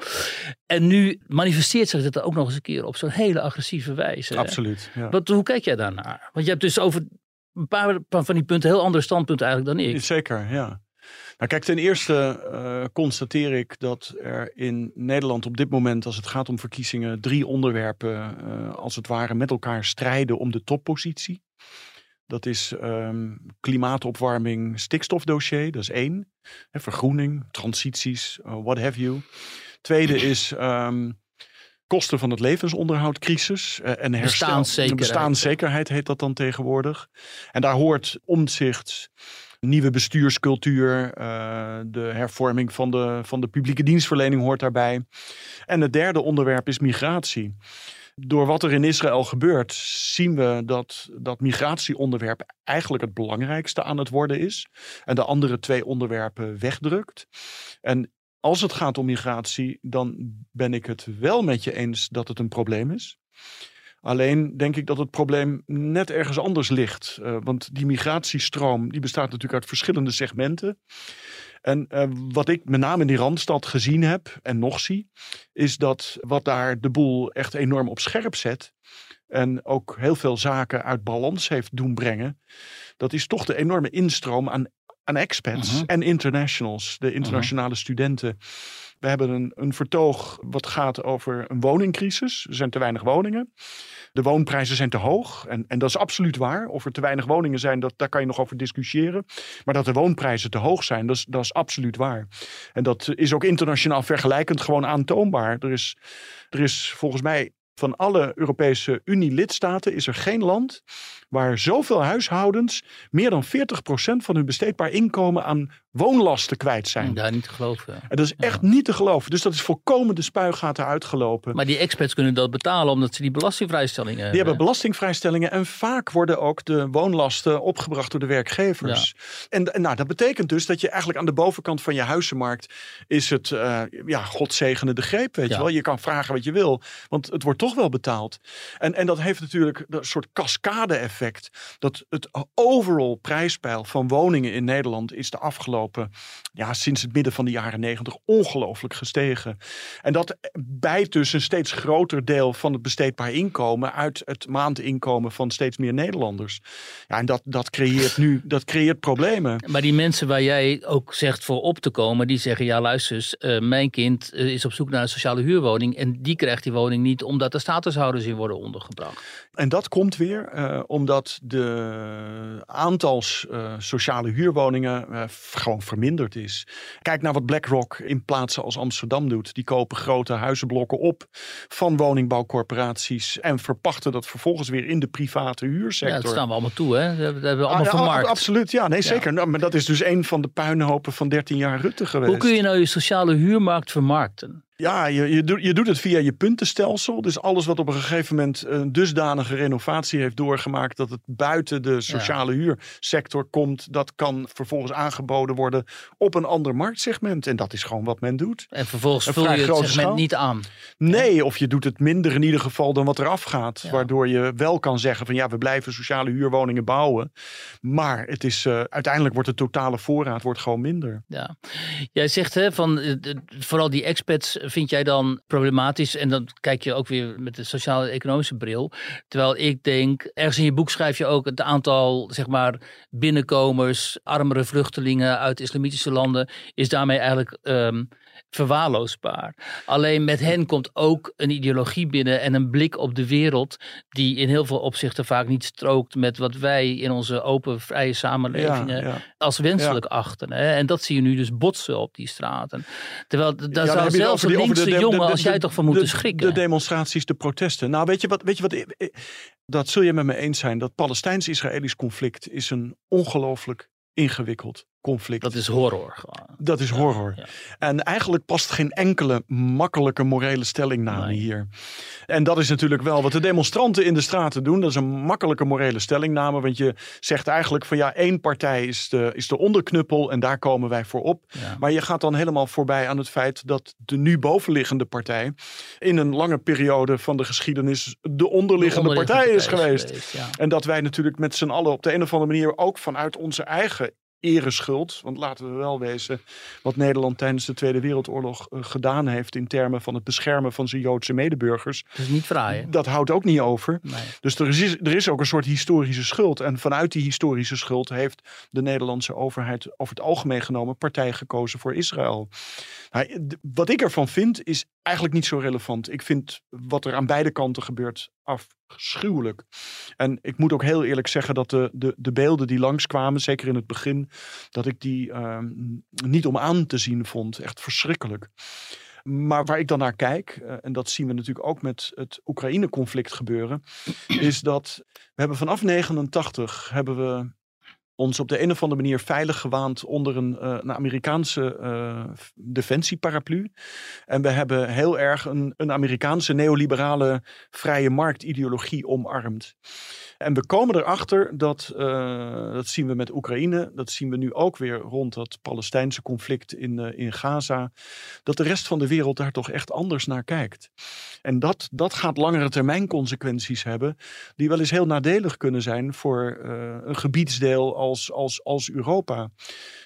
Speaker 2: En nu manifesteert zich dat ook nog eens een keer op zo'n hele agressieve wijze.
Speaker 3: Absoluut. Ja.
Speaker 2: Wat, hoe kijk jij daarnaar? Want je hebt dus over een paar van die punten heel ander standpunt eigenlijk dan ik.
Speaker 3: Zeker, ja. Nou kijk, ten eerste uh, constateer ik dat er in Nederland op dit moment, als het gaat om verkiezingen, drie onderwerpen uh, als het ware met elkaar strijden om de toppositie. Dat is um, klimaatopwarming, stikstofdossier, dat is één. He, vergroening, transities, uh, what have you. Tweede is um, kosten van het levensonderhoud, crisis uh, en herstel.
Speaker 2: Bestaanszekerheid.
Speaker 3: Bestaanszekerheid heet dat dan tegenwoordig. En daar hoort omzicht, nieuwe bestuurscultuur, uh, de hervorming van de, van de publieke dienstverlening hoort daarbij. En het derde onderwerp is migratie. Door wat er in Israël gebeurt, zien we dat dat migratieonderwerp eigenlijk het belangrijkste aan het worden is. En de andere twee onderwerpen wegdrukt. En als het gaat om migratie, dan ben ik het wel met je eens dat het een probleem is. Alleen denk ik dat het probleem net ergens anders ligt. Uh, want die migratiestroom die bestaat natuurlijk uit verschillende segmenten. En uh, wat ik met name in die Randstad gezien heb en nog zie, is dat wat daar de boel echt enorm op scherp zet. En ook heel veel zaken uit balans heeft doen brengen. Dat is toch de enorme instroom aan, aan expats uh -huh. en internationals, de internationale uh -huh. studenten. We hebben een, een vertoog wat gaat over een woningcrisis. Er zijn te weinig woningen. De woonprijzen zijn te hoog. En, en dat is absoluut waar. Of er te weinig woningen zijn, dat, daar kan je nog over discussiëren. Maar dat de woonprijzen te hoog zijn, dat is, dat is absoluut waar. En dat is ook internationaal vergelijkend gewoon aantoonbaar. Er is, er is volgens mij van alle Europese Unie-lidstaten is er geen land waar zoveel huishoudens meer dan 40% van hun besteedbaar inkomen aan woonlasten kwijt zijn.
Speaker 2: Daar niet te geloven.
Speaker 3: En dat is echt ja. niet te geloven. Dus dat is volkomen de spuigaten uitgelopen.
Speaker 2: Maar die experts kunnen dat betalen omdat ze die belastingvrijstellingen
Speaker 3: hebben. Die hebben belastingvrijstellingen en vaak worden ook de woonlasten opgebracht door de werkgevers. Ja. En, en nou, dat betekent dus dat je eigenlijk aan de bovenkant van je huizenmarkt is het, uh, ja, God zegene de greep, weet ja. je wel. Je kan vragen wat je wil, want het wordt toch wel betaald. En, en dat heeft natuurlijk een soort cascade effect. Dat het overall prijspeil van woningen in Nederland is de afgelopen ja, sinds het midden van de jaren negentig ongelooflijk gestegen. En dat bijt dus een steeds groter deel van het besteedbaar inkomen uit het maandinkomen van steeds meer Nederlanders. Ja, en dat, dat creëert nu dat creëert problemen.
Speaker 2: Maar die mensen waar jij ook zegt voor op te komen, die zeggen: ja, luister eens, uh, mijn kind uh, is op zoek naar een sociale huurwoning en die krijgt die woning niet omdat er statushouders in worden ondergebracht.
Speaker 3: En dat komt weer uh, omdat de aantals sociale huurwoningen gewoon verminderd is. Kijk naar wat BlackRock in plaatsen als Amsterdam doet. Die kopen grote huizenblokken op van woningbouwcorporaties en verpachten dat vervolgens weer in de private huursector.
Speaker 2: Ja, dat staan we allemaal toe, hè? Dat hebben we allemaal ah, vermarkt.
Speaker 3: Absoluut, ja, nee, zeker. Ja. Nou, maar dat is dus een van de puinhopen van 13 jaar Rutte geweest.
Speaker 2: Hoe kun je nou je sociale huurmarkt vermarkten?
Speaker 3: Ja, je, je, doet, je doet het via je puntenstelsel. Dus alles wat op een gegeven moment een dusdanige renovatie heeft doorgemaakt dat het buiten de sociale ja. huursector komt, dat kan vervolgens aangeboden worden op een ander marktsegment. En dat is gewoon wat men doet.
Speaker 2: En vervolgens vul je het segment schaal. niet aan.
Speaker 3: Nee, of je doet het minder in ieder geval dan wat eraf gaat. Ja. Waardoor je wel kan zeggen van ja, we blijven sociale huurwoningen bouwen. Maar het is, uh, uiteindelijk wordt de totale voorraad wordt gewoon minder.
Speaker 2: Ja. Jij zegt hè, van uh, vooral die expats vind jij dan problematisch? En dan kijk je ook weer met de sociaal-economische bril. Terwijl ik denk, ergens in je boek schrijf je ook het aantal, zeg maar, binnenkomers, armere vluchtelingen uit islamitische landen, is daarmee eigenlijk um, verwaarloosbaar. Alleen met hen komt ook een ideologie binnen en een blik op de wereld die in heel veel opzichten vaak niet strookt met wat wij in onze open, vrije samenlevingen
Speaker 3: Ja, ja.
Speaker 2: als wenselijk achten. Hè? En dat zie je nu dus botsen op die straten. Terwijl daar zou zelfs een linkse
Speaker 3: de-
Speaker 2: jongen
Speaker 3: de-
Speaker 2: als jij toch van moeten
Speaker 3: de-
Speaker 2: schrikken.
Speaker 3: De demonstraties, de protesten. Nou, weet je wat, weet je wat ik- ik- dat zul je met me eens zijn. Dat Palestijns-Israëlisch conflict is een ongelooflijk ingewikkeld conflict.
Speaker 2: dat is horror. gewoon.
Speaker 3: Dat is horror.
Speaker 2: Ja.
Speaker 3: En eigenlijk past geen enkele makkelijke morele stellingname
Speaker 2: Nee.
Speaker 3: hier. En dat is natuurlijk wel wat de demonstranten in de straten doen. Dat is een makkelijke morele stellingname. Want je zegt eigenlijk van ja, één partij is de, is de onderknuppel en daar komen wij voor op.
Speaker 2: Ja.
Speaker 3: Maar je gaat dan helemaal voorbij aan het feit dat de nu bovenliggende partij in een lange periode van de geschiedenis de onderliggende
Speaker 2: De
Speaker 3: partij is geweest.
Speaker 2: ja.
Speaker 3: En dat wij natuurlijk met z'n allen op de een of andere manier ook vanuit onze eigen ereschuld. Want laten we wel wezen wat Nederland tijdens de Tweede Wereldoorlog eh, gedaan heeft in termen van het beschermen van zijn Joodse medeburgers.
Speaker 2: Het is niet fraai. hè?
Speaker 3: Dat houdt ook niet over.
Speaker 2: Nee.
Speaker 3: Dus er is, er is ook een soort historische schuld. En vanuit die historische schuld heeft de Nederlandse overheid over het algemeen genomen partij gekozen voor Israël. Nou, wat ik ervan vind is eigenlijk niet zo relevant. Ik vind wat er aan beide kanten gebeurt afschuwelijk. En ik moet ook heel eerlijk zeggen dat de, de, de beelden die langskwamen, zeker in het begin, dat ik die ehm, niet om aan te zien vond. Echt verschrikkelijk. Maar waar ik dan naar kijk, eh, en dat zien we natuurlijk ook met het Oekraïne-conflict gebeuren, is dat we hebben vanaf 89 hebben we ons op de een of andere manier veilig gewaand onder een, eh, Amerikaanse eh, defensieparaplu. En we hebben heel erg een, een Amerikaanse neoliberale vrije marktideologie omarmd. En we komen erachter dat, eh, dat zien we met Oekraïne, dat zien we nu ook weer rond dat Palestijnse conflict in, eh, in Gaza, dat de rest van de wereld daar toch echt anders naar kijkt. En dat, dat gaat langere termijn consequenties hebben, die wel eens heel nadelig kunnen zijn voor eh, een gebiedsdeel als, als, als Europa.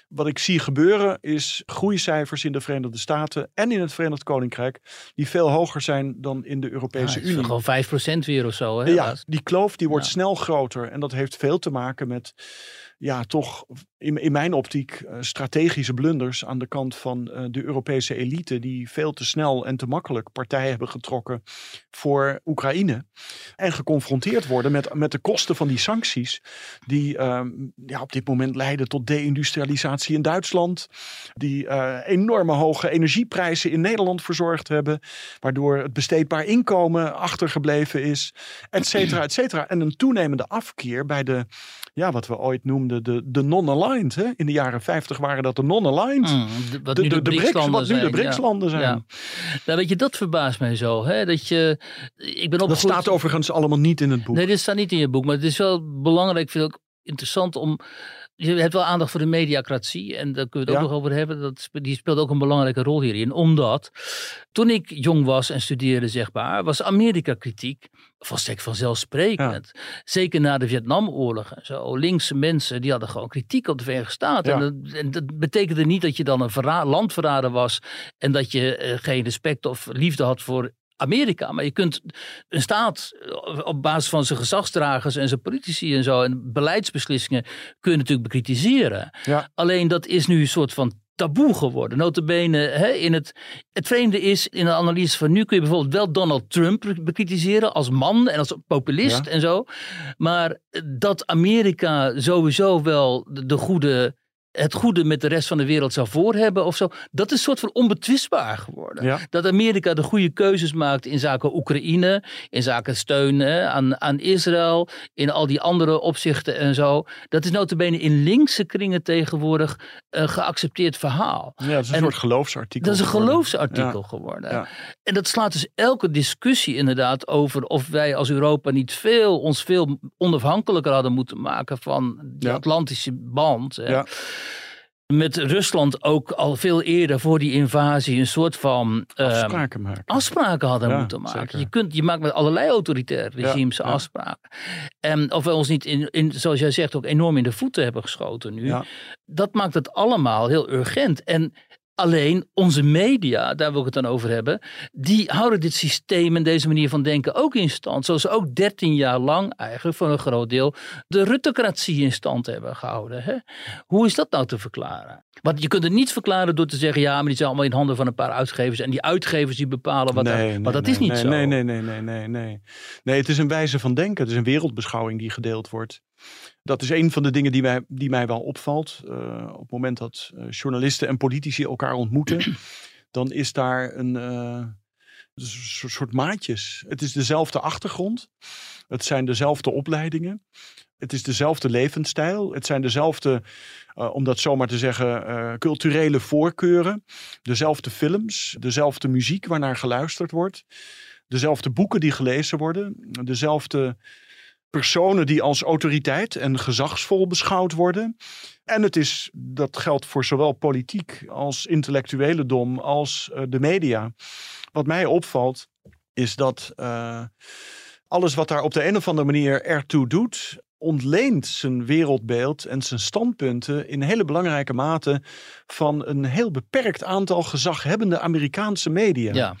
Speaker 3: Wat ik zie gebeuren is groeicijfers in de Verenigde Staten en in het Verenigd Koninkrijk, die veel hoger zijn dan in de Europese Unie.
Speaker 2: gewoon 5% weer of zo. Hè?
Speaker 3: Ja, die kloof die wordt
Speaker 2: Ja.
Speaker 3: snel groter. En dat heeft veel te maken met, ja, toch in, in mijn optiek eh, strategische blunders aan de kant van eh, de Europese elite. Die veel te snel en te makkelijk partij hebben getrokken voor Oekraïne. En geconfronteerd worden met, met de kosten van die sancties. Die ehm, ja, op dit moment leiden tot deindustrialisatie in Duitsland. Die eh, enorme hoge energieprijzen in Nederland verzorgd hebben. Waardoor het besteedbaar inkomen achtergebleven is. Et cetera, et cetera. En een toenemende afkeer bij de, ja, wat we ooit noemden, de, de non-aligned. hè. In de jaren 50 waren dat de non-aligned.
Speaker 2: Mm, de- wat
Speaker 3: De,
Speaker 2: nu
Speaker 3: de,
Speaker 2: de,
Speaker 3: de BRICS, wat nu de. BRICS-landen zijn.
Speaker 2: Ja. Nou, weet je, dat verbaast mij zo. Hè? Dat je, ik ben
Speaker 3: Dat
Speaker 2: opgegroeid-
Speaker 3: staat overigens allemaal niet in het boek.
Speaker 2: Nee, dit staat niet in je boek. Maar het is wel belangrijk, ik vind ook interessant om... Je hebt wel aandacht voor de mediacratie. En daar kunnen we het
Speaker 3: Ja.
Speaker 2: ook nog over hebben. Dat, die speelt ook een belangrijke rol hierin. Omdat toen ik jong was en studeerde, zeg maar... was Amerika-kritiek volstrekt vanzelfsprekend. Zeker na de Vietnamoorlog en zo. Linkse mensen, die hadden gewoon kritiek op de Verenigde Staten.
Speaker 3: Ja.
Speaker 2: En, dat, en dat betekende niet dat je dan een verra- landverrader was... en dat je eh, geen respect of liefde had voor Amerika. Maar je kunt een staat eh, op basis van zijn gezagsdragers en zijn politici en zo en beleidsbeslissingen kun je natuurlijk bekritiseren.
Speaker 3: Ja.
Speaker 2: Alleen dat is nu een soort van taboe geworden. Notabene, hè, in het, het vreemde is, in de analyse van nu kun je bijvoorbeeld wel Donald Trump bekritiseren als man en als populist
Speaker 3: Ja.
Speaker 2: en zo. Maar dat Amerika sowieso wel de, de goede, het goede met de rest van de wereld zou voor hebben of zo, dat is een soort van onbetwistbaar geworden.
Speaker 3: Ja.
Speaker 2: Dat Amerika de goede keuzes maakt in zaken Oekraïne, in zaken steun aan, aan Israël, in al die andere opzichten en zo. Dat is notabene in linkse kringen tegenwoordig een geaccepteerd verhaal.
Speaker 3: Ja, dat is een
Speaker 2: En
Speaker 3: soort geloofsartikel.
Speaker 2: Dat is een
Speaker 3: geworden.
Speaker 2: geloofsartikel
Speaker 3: Ja.
Speaker 2: geworden.
Speaker 3: Ja.
Speaker 2: En dat slaat dus elke discussie inderdaad over of wij als Europa niet veel, ons veel onafhankelijker hadden moeten maken van die
Speaker 3: Ja.
Speaker 2: Atlantische band. hè.
Speaker 3: Ja.
Speaker 2: Met Rusland ook al veel eerder voor die invasie een soort van ehm,
Speaker 3: Afspraken maken.
Speaker 2: afspraken hadden
Speaker 3: Ja,
Speaker 2: moeten maken.
Speaker 3: zeker.
Speaker 2: Je, kunt, je maakt met allerlei autoritaire regimes
Speaker 3: ja.
Speaker 2: afspraken. En of we ons niet, in, in, zoals jij zegt, ook enorm in de voeten hebben geschoten nu. Dat maakt het allemaal heel urgent. En Alleen onze media, daar wil ik het dan over hebben, die houden dit systeem en deze manier van denken ook in stand. Zoals ze ook 13 jaar lang eigenlijk voor een groot deel de Ruttecratie in stand hebben gehouden. Hè? Hoe is dat nou te verklaren? Want je kunt het niet verklaren door te zeggen, ja, maar die zijn allemaal in handen van een paar uitgevers. En die uitgevers die bepalen wat.
Speaker 3: Nee,
Speaker 2: er,
Speaker 3: nee,
Speaker 2: maar dat
Speaker 3: nee,
Speaker 2: is niet
Speaker 3: nee,
Speaker 2: zo.
Speaker 3: Nee, nee, nee, nee, nee, nee. Nee, het is een wijze van denken. Het is een wereldbeschouwing die gedeeld wordt. Dat is een van de dingen die mij, die mij wel opvalt. Uh, op het moment dat uh, journalisten en politici elkaar ontmoeten, dan is daar een uh, soort maatjes. Het is dezelfde achtergrond. Het zijn dezelfde opleidingen. Het is dezelfde levensstijl. Het zijn dezelfde, om dat zomaar te zeggen, culturele voorkeuren. Dezelfde films, dezelfde muziek waarnaar geluisterd wordt. Dezelfde boeken die gelezen worden. Dezelfde personen die als autoriteit en gezagsvol beschouwd worden. En het is, dat geldt voor zowel politiek als intellectuele dom als uh, de media. Wat mij opvalt is dat alles wat daar op de een of andere manier ertoe doet, ontleent zijn wereldbeeld en zijn standpunten in hele belangrijke mate van een heel beperkt aantal gezaghebbende Amerikaanse media.
Speaker 2: Ja.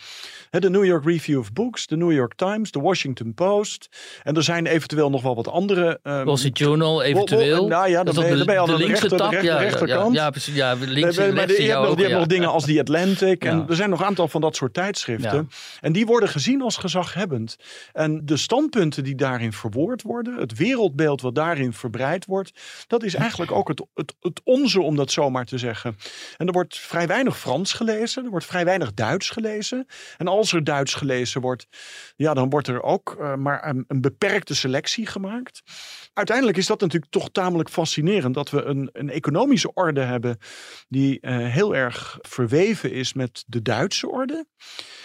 Speaker 3: De New York Review of Books, de New York Times, de Washington Post. En er zijn eventueel nog wel wat andere.
Speaker 2: Um, Wall Street Journal, eventueel.
Speaker 3: Nou ja, dan ben, je, ben je al
Speaker 2: de,
Speaker 3: aan de,
Speaker 2: linkse
Speaker 3: rechter,
Speaker 2: tak,
Speaker 3: de, rechter,
Speaker 2: ja,
Speaker 3: rechterkant.
Speaker 2: Ja, ja, precies. Ja, links
Speaker 3: maar, maar
Speaker 2: rechts
Speaker 3: je hebt nog, hebben dingen als die Atlantic. En er zijn nog een aantal van dat soort tijdschriften. En die worden gezien als gezaghebbend. En de standpunten die daarin verwoord worden, het wereldbeeld wat daarin verbreid wordt, dat is eigenlijk ook het, het, het onze, om dat zomaar te zeggen. En er wordt vrij weinig Frans gelezen, er wordt vrij weinig Duits gelezen. En als er Duits gelezen wordt, ja, dan wordt er ook uh, maar een, beperkte selectie gemaakt. Uiteindelijk is dat natuurlijk toch tamelijk fascinerend dat we een, een economische orde hebben die uh, heel erg verweven is met de Duitse orde.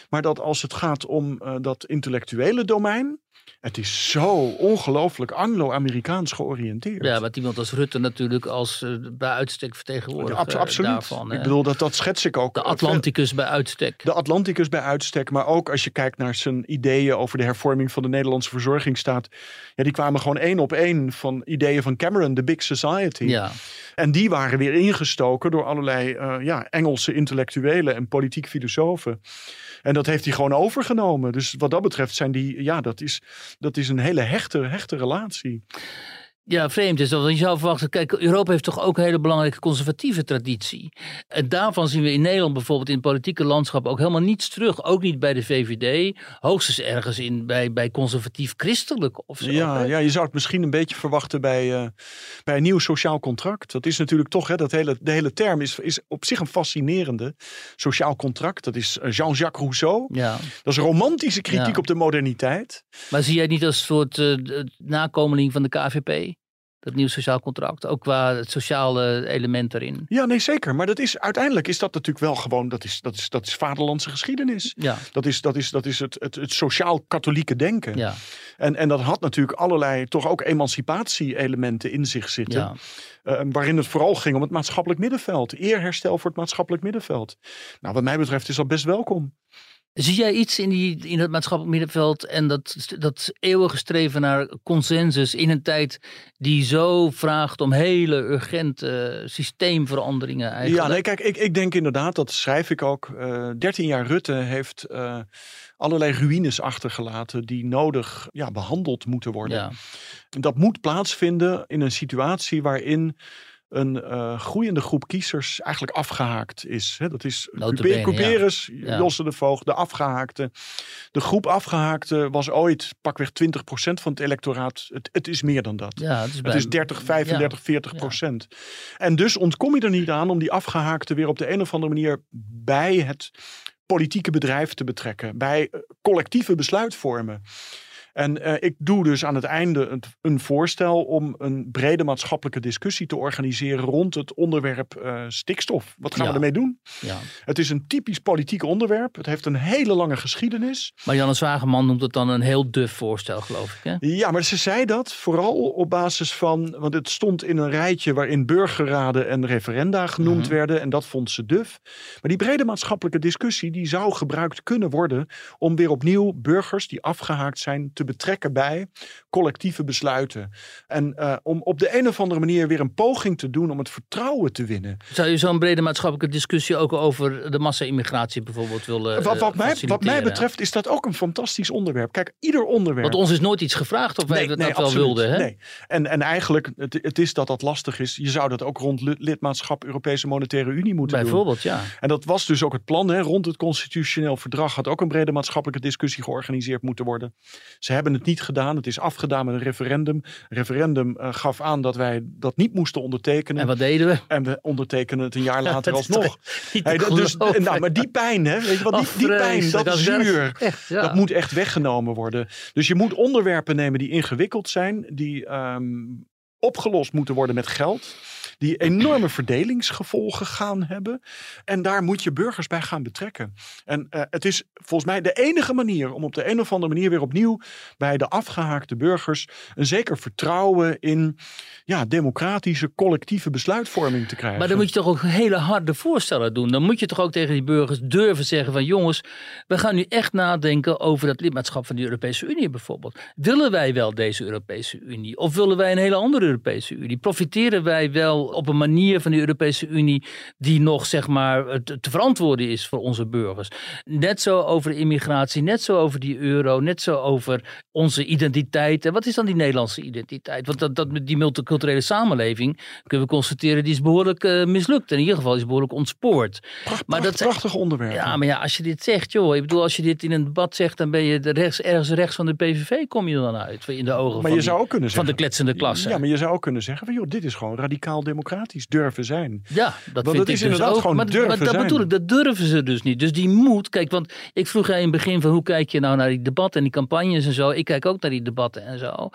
Speaker 3: Maar dat als het gaat om uh, dat intellectuele domein, het is zo ongelooflijk Anglo-Amerikaans georiënteerd.
Speaker 2: Ja, wat iemand als Rutte natuurlijk als uh, bij uitstek vertegenwoordiger
Speaker 3: ja, absoluut.
Speaker 2: daarvan.
Speaker 3: Ik bedoel, dat, dat schets ik ook.
Speaker 2: De Atlanticus bij uitstek.
Speaker 3: De Atlanticus bij uitstek, maar ook als je kijkt naar zijn ideeën over de hervorming van de Nederlandse verzorgingsstaat. Ja, die kwamen gewoon één op één van ideeën van Cameron, The Big Society.
Speaker 2: Ja.
Speaker 3: En die waren weer ingestoken door allerlei uh, ja, Engelse intellectuelen en politiek filosofen. En dat heeft hij gewoon overgenomen. Dus wat dat betreft zijn die, ja, dat is, dat is een hele hechte, hechte relatie.
Speaker 2: Ja, vreemd is dat. Want je zou verwachten, kijk, Europa heeft toch ook een hele belangrijke conservatieve traditie. En daarvan zien we in Nederland bijvoorbeeld in het politieke landschap ook helemaal niets terug. Ook niet bij de VVD. Hoogstens ergens in, bij, bij conservatief-christelijk of zo.
Speaker 3: Ja,
Speaker 2: hè?
Speaker 3: ja, je zou het misschien een beetje verwachten bij, uh, bij een nieuw sociaal contract. Dat is natuurlijk toch, hè, dat hele, de hele term is, is op zich een fascinerende. Sociaal contract, dat is eh, Jean-Jacques Rousseau.
Speaker 2: Ja.
Speaker 3: Dat is romantische kritiek
Speaker 2: Ja.
Speaker 3: op de moderniteit.
Speaker 2: Maar zie jij het niet als een soort uh, nakomeling van de KVP? Dat nieuw sociaal contract, ook qua het sociale element erin.
Speaker 3: Ja, nee, zeker. Maar dat is, uiteindelijk is dat natuurlijk wel gewoon, dat is, dat is, dat is vaderlandse geschiedenis.
Speaker 2: Ja,
Speaker 3: Dat is, dat is, dat is het, het, het sociaal-katholieke denken.
Speaker 2: ja,
Speaker 3: En, en dat had natuurlijk allerlei toch ook emancipatie-elementen in zich zitten.
Speaker 2: ja.
Speaker 3: eh, waarin het vooral ging om het maatschappelijk middenveld. Eerherstel voor het maatschappelijk middenveld. Nou, wat mij betreft is dat best welkom.
Speaker 2: Zie jij iets in, die, in het maatschappelijk middenveld en dat, dat eeuwige streven naar consensus in een tijd die zo vraagt om hele urgente systeemveranderingen eigenlijk?
Speaker 3: Ja, nee, kijk, ik, ik denk inderdaad, dat schrijf ik ook. eh 13 jaar Rutte heeft eh, allerlei ruïnes achtergelaten die nodig ja, behandeld moeten worden.
Speaker 2: Ja,
Speaker 3: Dat moet plaatsvinden in een situatie waarin een eh, groeiende groep kiezers eigenlijk afgehaakt is. Dat is
Speaker 2: Notabene,
Speaker 3: Coupe- Couperus,
Speaker 2: Ja.
Speaker 3: Josse de Voogd, de afgehaakte. De groep afgehaakte was ooit pakweg 20% van het electoraat. Het, het is meer dan dat.
Speaker 2: ja, het is, bij,
Speaker 3: Het is 30, 35, 40 procent. En dus ontkom je er niet aan om die afgehaakte weer op de een of andere manier bij het politieke bedrijf te betrekken. Bij eh, collectieve besluitvormen. En eh, ik doe dus aan het einde een, een voorstel om een brede maatschappelijke discussie te organiseren rond het onderwerp eh, stikstof. Wat gaan
Speaker 2: Ja.
Speaker 3: we ermee doen?
Speaker 2: ja.
Speaker 3: Het is een typisch politiek onderwerp. Het heeft een hele lange geschiedenis.
Speaker 2: Maar Janne Zwageman noemt het dan een heel duf voorstel, geloof ik. Hè?
Speaker 3: Ja, maar ze zei dat vooral op basis van. Want het stond in een rijtje waarin burgerraden en referenda genoemd
Speaker 2: Mhm.
Speaker 3: werden. En dat vond ze duf. Maar die brede maatschappelijke discussie. die zou gebruikt kunnen worden. om weer opnieuw burgers die afgehaakt zijn te te betrekken bij collectieve besluiten. En uh, om op de een of andere manier weer een poging te doen om het vertrouwen te winnen.
Speaker 2: Zou je zo'n brede maatschappelijke discussie ook over de massa-immigratie bijvoorbeeld willen
Speaker 3: wat, wat, mij, wat mij betreft is dat ook een fantastisch onderwerp. Kijk, ieder onderwerp.
Speaker 2: Want ons is nooit iets gevraagd of wij nee, dat nee, wel wilden. Hè?
Speaker 3: Nee. En, en eigenlijk, het, het is dat dat lastig is. Je zou dat ook rond lidmaatschap Europese Monetaire Unie moeten
Speaker 2: Bijvoorbeeld,
Speaker 3: doen.
Speaker 2: Bijvoorbeeld,
Speaker 3: ja. En dat was dus ook het plan. Hè. Rond het constitutioneel verdrag had ook een brede maatschappelijke discussie georganiseerd moeten worden. Ze hebben het niet gedaan. Het is afgedaan met een referendum. Referendum uh, gaf aan dat wij dat niet moesten ondertekenen.
Speaker 2: En wat deden we?
Speaker 3: En we ondertekenen het een jaar later alsnog. Hey, dus, nou, maar die pijn, hè, weet je wat, die, die pijn, dat, dat zuur, echt, ja. dat moet echt weggenomen worden. Dus je moet onderwerpen nemen die ingewikkeld zijn, die um, opgelost moeten worden met geld die enorme verdelingsgevolgen gaan hebben. En daar moet je burgers bij gaan betrekken. En uh, het is volgens mij de enige manier om op de een of andere manier weer opnieuw bij de afgehaakte burgers een zeker vertrouwen in ja, democratische collectieve besluitvorming te krijgen.
Speaker 2: Maar dan moet je toch ook hele harde voorstellen doen. Dan moet je toch ook tegen die burgers durven zeggen van jongens, we gaan nu echt nadenken over dat lidmaatschap van de Europese Unie bijvoorbeeld. Willen wij wel deze Europese Unie? Of willen wij een hele andere Europese Unie? Profiteren wij wel op een manier van de Europese Unie die nog zeg maar te, te verantwoorden is voor onze burgers? Net zo over immigratie, net zo over die euro, net zo over onze identiteit. En wat is dan die Nederlandse identiteit? Want dat, dat, die multiculturele samenleving, kunnen we constateren, die is behoorlijk uh, mislukt. In ieder geval is behoorlijk ontspoord.
Speaker 3: Pracht, maar dat prachtig onderwerp.
Speaker 2: Ja, maar ja, als je dit zegt, joh. Ik bedoel, als je dit in een debat zegt, dan ben je de rechts, ergens rechts van de PVV kom je dan uit. In de ogen
Speaker 3: maar
Speaker 2: van,
Speaker 3: je
Speaker 2: die,
Speaker 3: zou ook kunnen
Speaker 2: van de kletsende klasse.
Speaker 3: Ja, maar je zou ook kunnen zeggen van, joh, dit is gewoon radicaal democratisch durven zijn.
Speaker 2: Ja, dat want vind
Speaker 3: dat
Speaker 2: ik
Speaker 3: is
Speaker 2: dus
Speaker 3: inderdaad
Speaker 2: ook.
Speaker 3: gewoon
Speaker 2: maar,
Speaker 3: durven
Speaker 2: maar dat
Speaker 3: zijn.
Speaker 2: bedoel ik, dat durven ze dus niet. Dus die moet, kijk, want ik vroeg jij in het begin van hoe kijk je nou naar die debatten en die campagnes en zo. Ik kijk ook naar die debatten en zo.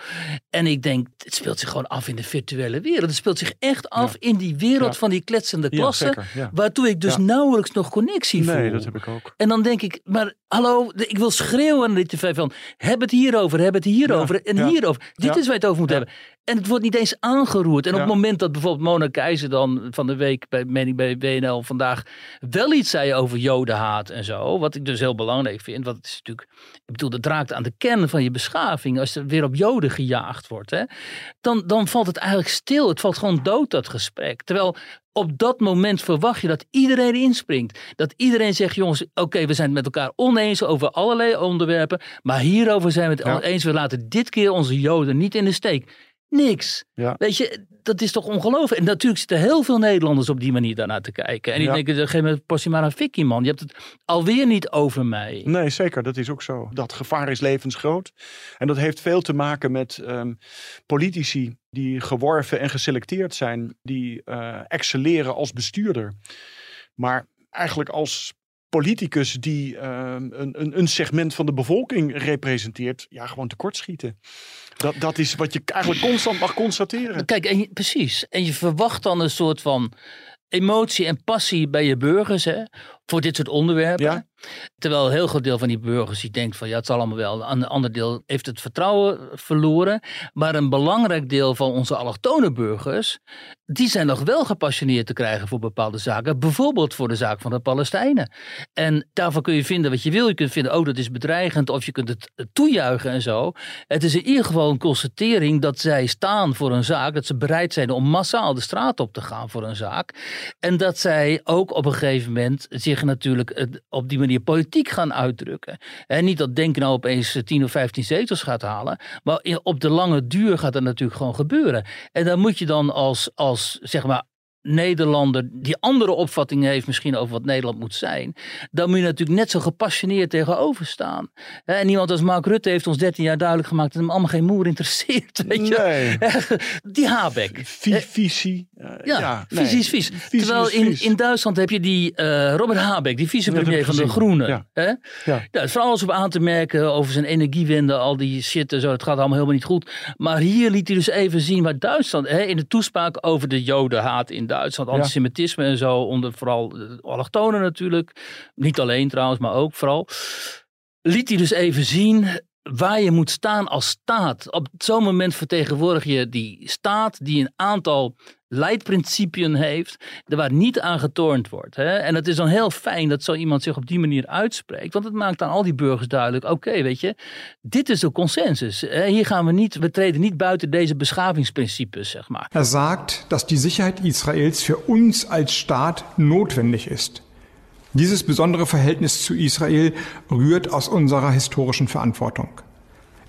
Speaker 2: En ik denk, het speelt zich gewoon af in de virtuele wereld. Het speelt zich echt af in die wereld
Speaker 3: Ja.
Speaker 2: van die kletsende
Speaker 3: Ja,
Speaker 2: klasse.
Speaker 3: zeker, ja.
Speaker 2: Waartoe ik dus nauwelijks nog connectie voel.
Speaker 3: Nee, dat heb ik ook.
Speaker 2: En dan denk ik, maar hallo, ik wil schreeuwen aan de tv van, heb het hierover, heb het hierover en hierover. Dit is waar je het over moet hebben. En het wordt niet eens aangeroerd. En op het moment dat bijvoorbeeld Mona Keizer dan van de week bij, meen bij WNL vandaag wel iets zei over jodenhaat en zo. Wat ik dus heel belangrijk vind. Want het is natuurlijk, ik bedoel, dat raakt aan de kern van je beschaving. Als er weer op joden gejaagd wordt. Hè, dan, dan valt het eigenlijk stil. Het valt gewoon dood, dat gesprek. Terwijl op dat moment verwacht je dat iedereen inspringt. Dat iedereen zegt, jongens, oké, we zijn het met elkaar oneens over allerlei onderwerpen. Maar hierover zijn we het
Speaker 3: Ja.
Speaker 2: eens. We laten dit keer onze joden niet in de steek. Niks.
Speaker 3: Ja.
Speaker 2: Weet je, dat is toch ongelooflijk. En natuurlijk zitten heel veel Nederlanders op die manier daarnaar te kijken. En die
Speaker 3: Ja.
Speaker 2: denken, geef me portie maar een fikkie, man. Je hebt het alweer niet over mij.
Speaker 3: Nee, zeker. Dat is ook zo. Dat gevaar is levensgroot. En dat heeft veel te maken met ehm, politici die geworven en geselecteerd zijn. Die eh, excelleren als bestuurder. Maar eigenlijk als politicus die ehm, een, een, segment van de bevolking representeert. Ja, gewoon tekortschieten. Dat, dat is wat je eigenlijk constant mag constateren.
Speaker 2: Kijk, en precies. En je verwacht dan een soort van emotie en passie bij je burgers hè, voor dit soort onderwerpen.
Speaker 3: Ja.
Speaker 2: Terwijl een heel groot deel van die burgers die denkt van ja, het zal allemaal wel. Een ander deel heeft het vertrouwen verloren. Maar een belangrijk deel van onze allochtone burgers, die zijn nog wel gepassioneerd te krijgen voor bepaalde zaken. Bijvoorbeeld voor de zaak van de Palestijnen. En daarvan kun je vinden wat je wil. Je kunt vinden, oh dat is bedreigend. Of je kunt het toejuichen en zo. Het is in ieder geval een constatering dat zij staan voor een zaak. Dat ze bereid zijn om massaal de straat op te gaan voor een zaak. En dat zij ook op een gegeven moment zich natuurlijk op die manier politiek gaan uitdrukken. En niet dat Denk nou opeens eh, 10 of 15 zetels gaat halen. Maar op de lange duur gaat dat natuurlijk gewoon gebeuren. En dan moet je dan als, als zeg maar Nederlander die andere opvattingen heeft misschien over wat Nederland moet zijn, dan moet je natuurlijk net zo gepassioneerd tegenover staan. En iemand als Mark Rutte heeft ons 13 jaar duidelijk gemaakt dat hem allemaal geen moer interesseert. Weet je?
Speaker 3: Nee.
Speaker 2: Die Habeck.
Speaker 3: Vi- visie. eh,
Speaker 2: Ja,
Speaker 3: nee.
Speaker 2: visie is vies.
Speaker 3: Visie
Speaker 2: Terwijl
Speaker 3: is
Speaker 2: in,
Speaker 3: vies.
Speaker 2: in Duitsland heb je die eh, Robert Habeck, die vicepremier van de Groenen.
Speaker 3: ja.
Speaker 2: Hè?
Speaker 3: Ja.
Speaker 2: Ja, is van alles op aan te merken over zijn energiewende, al die shit en zo. Het gaat allemaal helemaal niet goed. Maar hier liet hij dus even zien waar Duitsland, hè, in de toespraak over de jodenhaat in Duitsland,
Speaker 3: Ja.
Speaker 2: antisemitisme en zo, onder vooral de allochtonen natuurlijk. Niet alleen trouwens, maar ook vooral. Liet hij dus even zien waar je moet staan als staat. Op zo'n moment vertegenwoordig je die staat die een aantal leidprincipien heeft, waar niet aan getornd wordt. Hè? En het is dan heel fijn dat zo iemand zich op die manier uitspreekt, want het maakt aan al die burgers duidelijk, oké, weet je, dit is de consensus. Hier gaan we niet, we treden niet buiten deze beschavingsprincipes, zeg maar.
Speaker 4: Er sagt, dass die Sicherheit Israels für uns als Staat notwendig ist. Dieses besondere Verhältnis zu Israel rührt aus unserer historischen Verantwortung.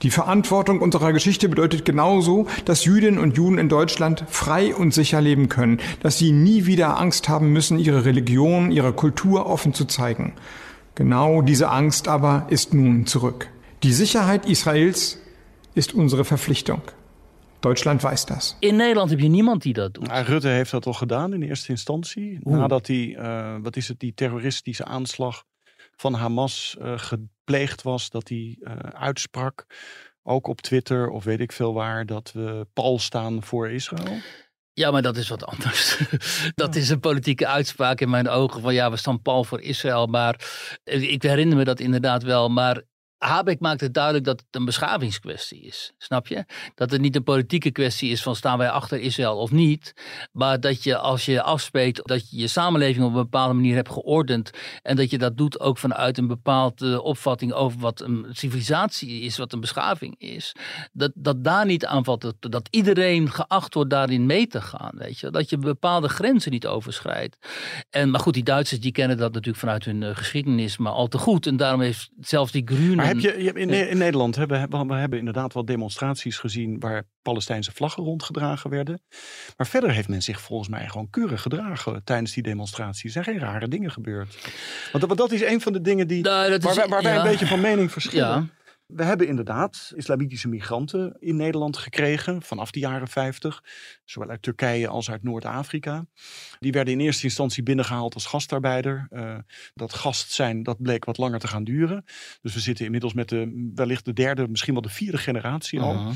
Speaker 4: Die Verantwortung unserer Geschichte bedeutet genauso, dass Jüdinnen und Juden in Deutschland frei und sicher leben können, dass sie nie wieder Angst haben müssen, ihre Religion, ihre Kultur offen zu zeigen. Genau diese Angst aber ist nun zurück. Die Sicherheit Israels ist unsere Verpflichtung. Duitsland weiß das.
Speaker 2: In Nederland heb je niemand die dat doet.
Speaker 3: Nou, Rutte heeft dat al gedaan in eerste instantie.
Speaker 2: Oeh.
Speaker 3: Nadat die, uh, wat is het, die terroristische aanslag van Hamas uh, gepleegd was. Dat hij uh, uitsprak, ook op Twitter of weet ik veel waar, dat we pal staan voor Israël.
Speaker 2: Ja, maar dat is wat anders. dat is een politieke uitspraak in mijn ogen van ja, we staan pal voor Israël. Maar ik herinner me dat inderdaad wel. Maar Habeck maakt het duidelijk dat het een beschavingskwestie is. Snap je? Dat het niet een politieke kwestie is van staan wij achter Israël of niet. Maar dat je als je afspreekt dat je je samenleving op een bepaalde manier hebt geordend. En dat je dat doet ook vanuit een bepaalde opvatting over wat een civilisatie is, wat een beschaving is. Dat, dat daar niet aanvalt. Dat, dat iedereen geacht wordt daarin mee te gaan. Weet je? Dat je bepaalde grenzen niet overschrijdt. En, maar goed, die Duitsers die kennen dat natuurlijk vanuit hun uh, geschiedenis maar al te goed. En daarom heeft zelfs die Grünen
Speaker 3: heb je, je in, in, Nederland hebben we, we hebben inderdaad wel demonstraties gezien waar Palestijnse vlaggen rondgedragen werden. Maar verder heeft men zich volgens mij gewoon keurig gedragen tijdens die demonstraties. Er zijn geen rare dingen gebeurd. Want, want dat is een van de dingen die,
Speaker 2: nou,
Speaker 3: waar,
Speaker 2: is,
Speaker 3: wij, waar
Speaker 2: ja.
Speaker 3: wij een beetje van mening verschillen.
Speaker 2: Ja.
Speaker 3: We hebben inderdaad islamitische migranten in Nederland gekregen vanaf de jaren 50. Zowel uit Turkije als uit Noord-Afrika. Die werden in eerste instantie binnengehaald als gastarbeider. Uh, dat gast zijn, dat bleek wat langer te gaan duren. Dus we zitten inmiddels met de, wellicht de derde, misschien wel de vierde generatie al.
Speaker 2: Uh -huh.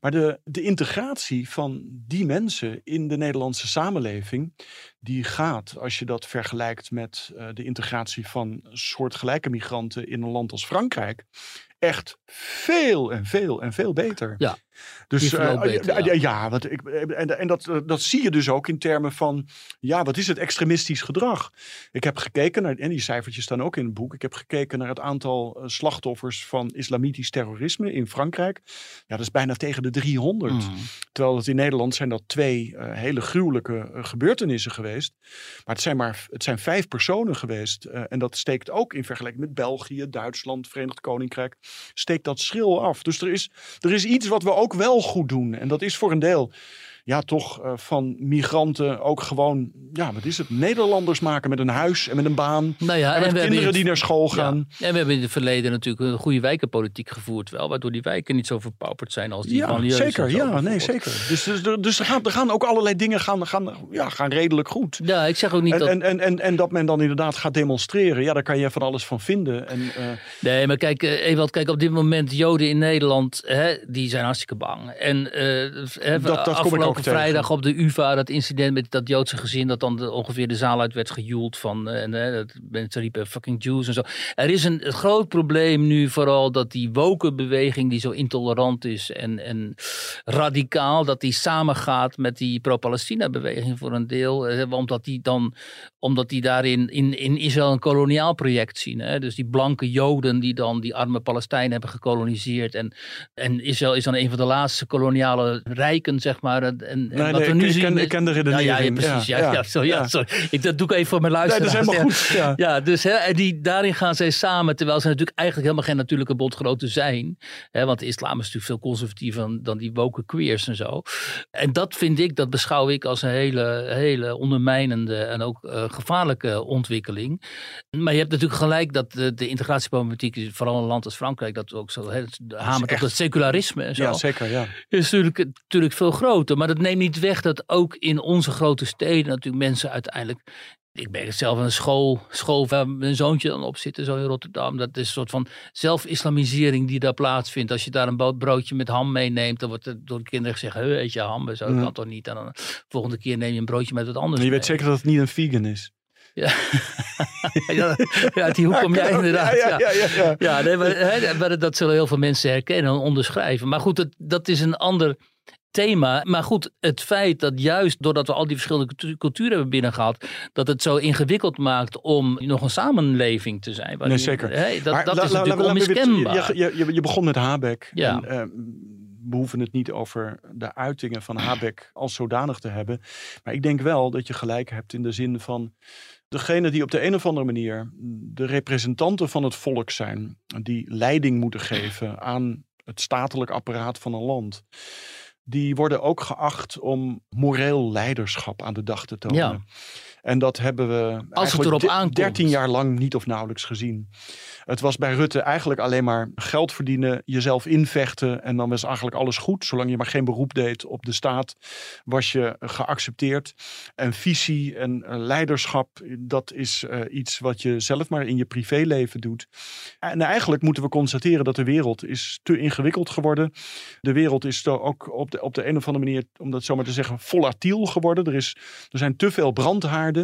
Speaker 3: Maar de, de integratie van die mensen in de Nederlandse samenleving, die gaat, als je dat vergelijkt met uh, de integratie van soortgelijke migranten in een land als Frankrijk, echt veel en veel en veel beter.
Speaker 2: Ja.
Speaker 3: Dus
Speaker 2: uh, beter,
Speaker 3: ja, ja wat ik, en, en dat, dat zie je dus ook in termen van, ja, wat is het extremistisch gedrag? Ik heb gekeken naar, en die cijfertjes staan ook in het boek, ik heb gekeken naar het aantal slachtoffers van islamitisch terrorisme in Frankrijk. Ja, dat is bijna tegen de 300.
Speaker 2: Mm.
Speaker 3: Terwijl het in Nederland zijn dat twee uh, hele gruwelijke uh, gebeurtenissen geweest. Maar het zijn maar het zijn vijf personen geweest. Uh, en dat steekt ook in vergelijking met België, Duitsland, Verenigd Koninkrijk, steekt dat schril af. Dus er is, er is iets wat we ook wel goed doen. En dat is voor een deel ja, toch uh, van migranten ook gewoon, ja, wat is het? Nederlanders maken met een huis en met een baan.
Speaker 2: Nou ja,
Speaker 3: en met kinderen
Speaker 2: het,
Speaker 3: die naar school gaan.
Speaker 2: Ja. En we hebben in het verleden natuurlijk een goede wijkenpolitiek gevoerd wel, waardoor die wijken niet zo verpauperd zijn als die
Speaker 3: ja, Zeker, ja, nee, zeker. Dus, dus, dus er, gaan, er gaan ook allerlei dingen gaan, gaan, ja, gaan redelijk goed.
Speaker 2: Ja, ik zeg ook niet
Speaker 3: en,
Speaker 2: dat...
Speaker 3: En, en, en, en dat men dan inderdaad gaat demonstreren, ja, daar kan je van alles van vinden. En, uh...
Speaker 2: Nee, maar kijk, Ewald, kijk, op dit moment Joden in Nederland, hè, die zijn hartstikke bang. En uh,
Speaker 3: dat, dat
Speaker 2: afgelopen vrijdag op de UvA, dat incident met dat Joodse gezin, dat dan de, ongeveer de zaal uit werd gejoeld van, en uh, dat mensen riepen fucking Jews en zo. Er is een, groot probleem nu vooral dat die woke beweging die zo intolerant is en, en radicaal, dat die samengaat met die pro-Palestina beweging voor een deel, omdat die dan, omdat die daarin in, in Israël een koloniaal project zien. Hè? Dus die blanke Joden die dan die arme Palestijnen hebben gekoloniseerd en, en Israël is dan een van de laatste koloniale rijken, zeg maar. En, en
Speaker 3: nee,
Speaker 2: wat
Speaker 3: nee,
Speaker 2: we nu
Speaker 3: ik,
Speaker 2: zien
Speaker 3: ken,
Speaker 2: is,
Speaker 3: ik ken de redenering.
Speaker 2: Ja, ja, precies. Ja, ja, ja, sorry, ja. sorry. Ik, dat doe ik even voor mijn luisteraars.
Speaker 3: Nee, dat is helemaal goed. Ja,
Speaker 2: ja dus hè, en die, daarin gaan zij samen, terwijl ze natuurlijk eigenlijk helemaal geen natuurlijke bondgenoten zijn. Hè, want de islam is natuurlijk veel conservatiever dan, dan die woke queers en zo. En dat vind ik, dat beschouw ik als een hele, hele ondermijnende en ook uh, gevaarlijke ontwikkeling. Maar je hebt natuurlijk gelijk dat de, de integratieproblematiek, vooral een land als Frankrijk, dat ook zo hè, hamert op het secularisme en zo.
Speaker 3: Ja, zeker, ja.
Speaker 2: Is natuurlijk, natuurlijk veel groter. Maar dat neemt niet weg dat ook in onze grote steden natuurlijk mensen uiteindelijk. Ik ben zelf een school, school waar mijn zoontje dan op zit, zo in Rotterdam. Dat is een soort van zelf-islamisering die daar plaatsvindt. Als je daar een broodje met ham meeneemt, dan wordt er door de kinderen gezegd: Eet je ham? Zo
Speaker 3: Mm.
Speaker 2: kan toch niet? En dan de volgende keer neem je een broodje met wat anders.
Speaker 3: Je weet
Speaker 2: mee.
Speaker 3: zeker dat het niet een vegan is.
Speaker 2: Ja, ja, ja uit die hoek kom jij inderdaad.
Speaker 3: Ja, ja, ja. ja, ja.
Speaker 2: Ja, nee, maar, maar dat zullen heel veel mensen herkennen en onderschrijven. Maar goed, dat, dat is een ander thema. Maar goed, het feit dat juist doordat we al die verschillende cultu- culturen hebben binnengehaald, dat het zo ingewikkeld maakt om nog een samenleving te zijn.
Speaker 3: Nee, zeker.
Speaker 2: Dat
Speaker 3: Maar
Speaker 2: dat
Speaker 3: la-
Speaker 2: is
Speaker 3: la-
Speaker 2: natuurlijk
Speaker 3: la-
Speaker 2: onmiskenbaar.
Speaker 3: Je, je, je, begon met Habeck.
Speaker 2: Ja.
Speaker 3: En, eh, we hoeven het niet over de uitingen van Habeck als zodanig te hebben. Maar ik denk wel dat je gelijk hebt in de zin van... Degene die op de een of andere manier de representanten van het volk zijn, die leiding moeten geven aan het statelijk apparaat van een land, die worden ook geacht om moreel leiderschap aan de dag te tonen.
Speaker 2: Ja.
Speaker 3: En dat hebben we eigenlijk
Speaker 2: erop
Speaker 3: de-
Speaker 2: aankomt.
Speaker 3: 13 jaar lang niet of nauwelijks gezien. Het was bij Rutte eigenlijk alleen maar geld verdienen, jezelf invechten en dan was eigenlijk alles goed. Zolang je maar geen beroep deed op de staat, was je geaccepteerd. En visie en eh, leiderschap, dat is eh, iets wat je zelf maar in je privéleven doet. En eigenlijk moeten we constateren dat de wereld is te ingewikkeld geworden. De wereld is ook op de, op de een of andere manier, om dat zo maar te zeggen, volatiel geworden. Er, is, er zijn te veel brandhaarden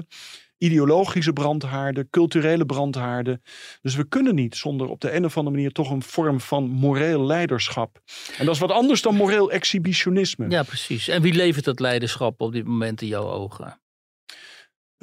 Speaker 3: ideologische brandhaarden, culturele brandhaarden. Dus we kunnen niet zonder op de een of andere manier toch een vorm van moreel leiderschap. En dat is wat anders dan moreel exhibitionisme.
Speaker 2: Ja, precies. En wie levert dat leiderschap op dit moment in jouw ogen?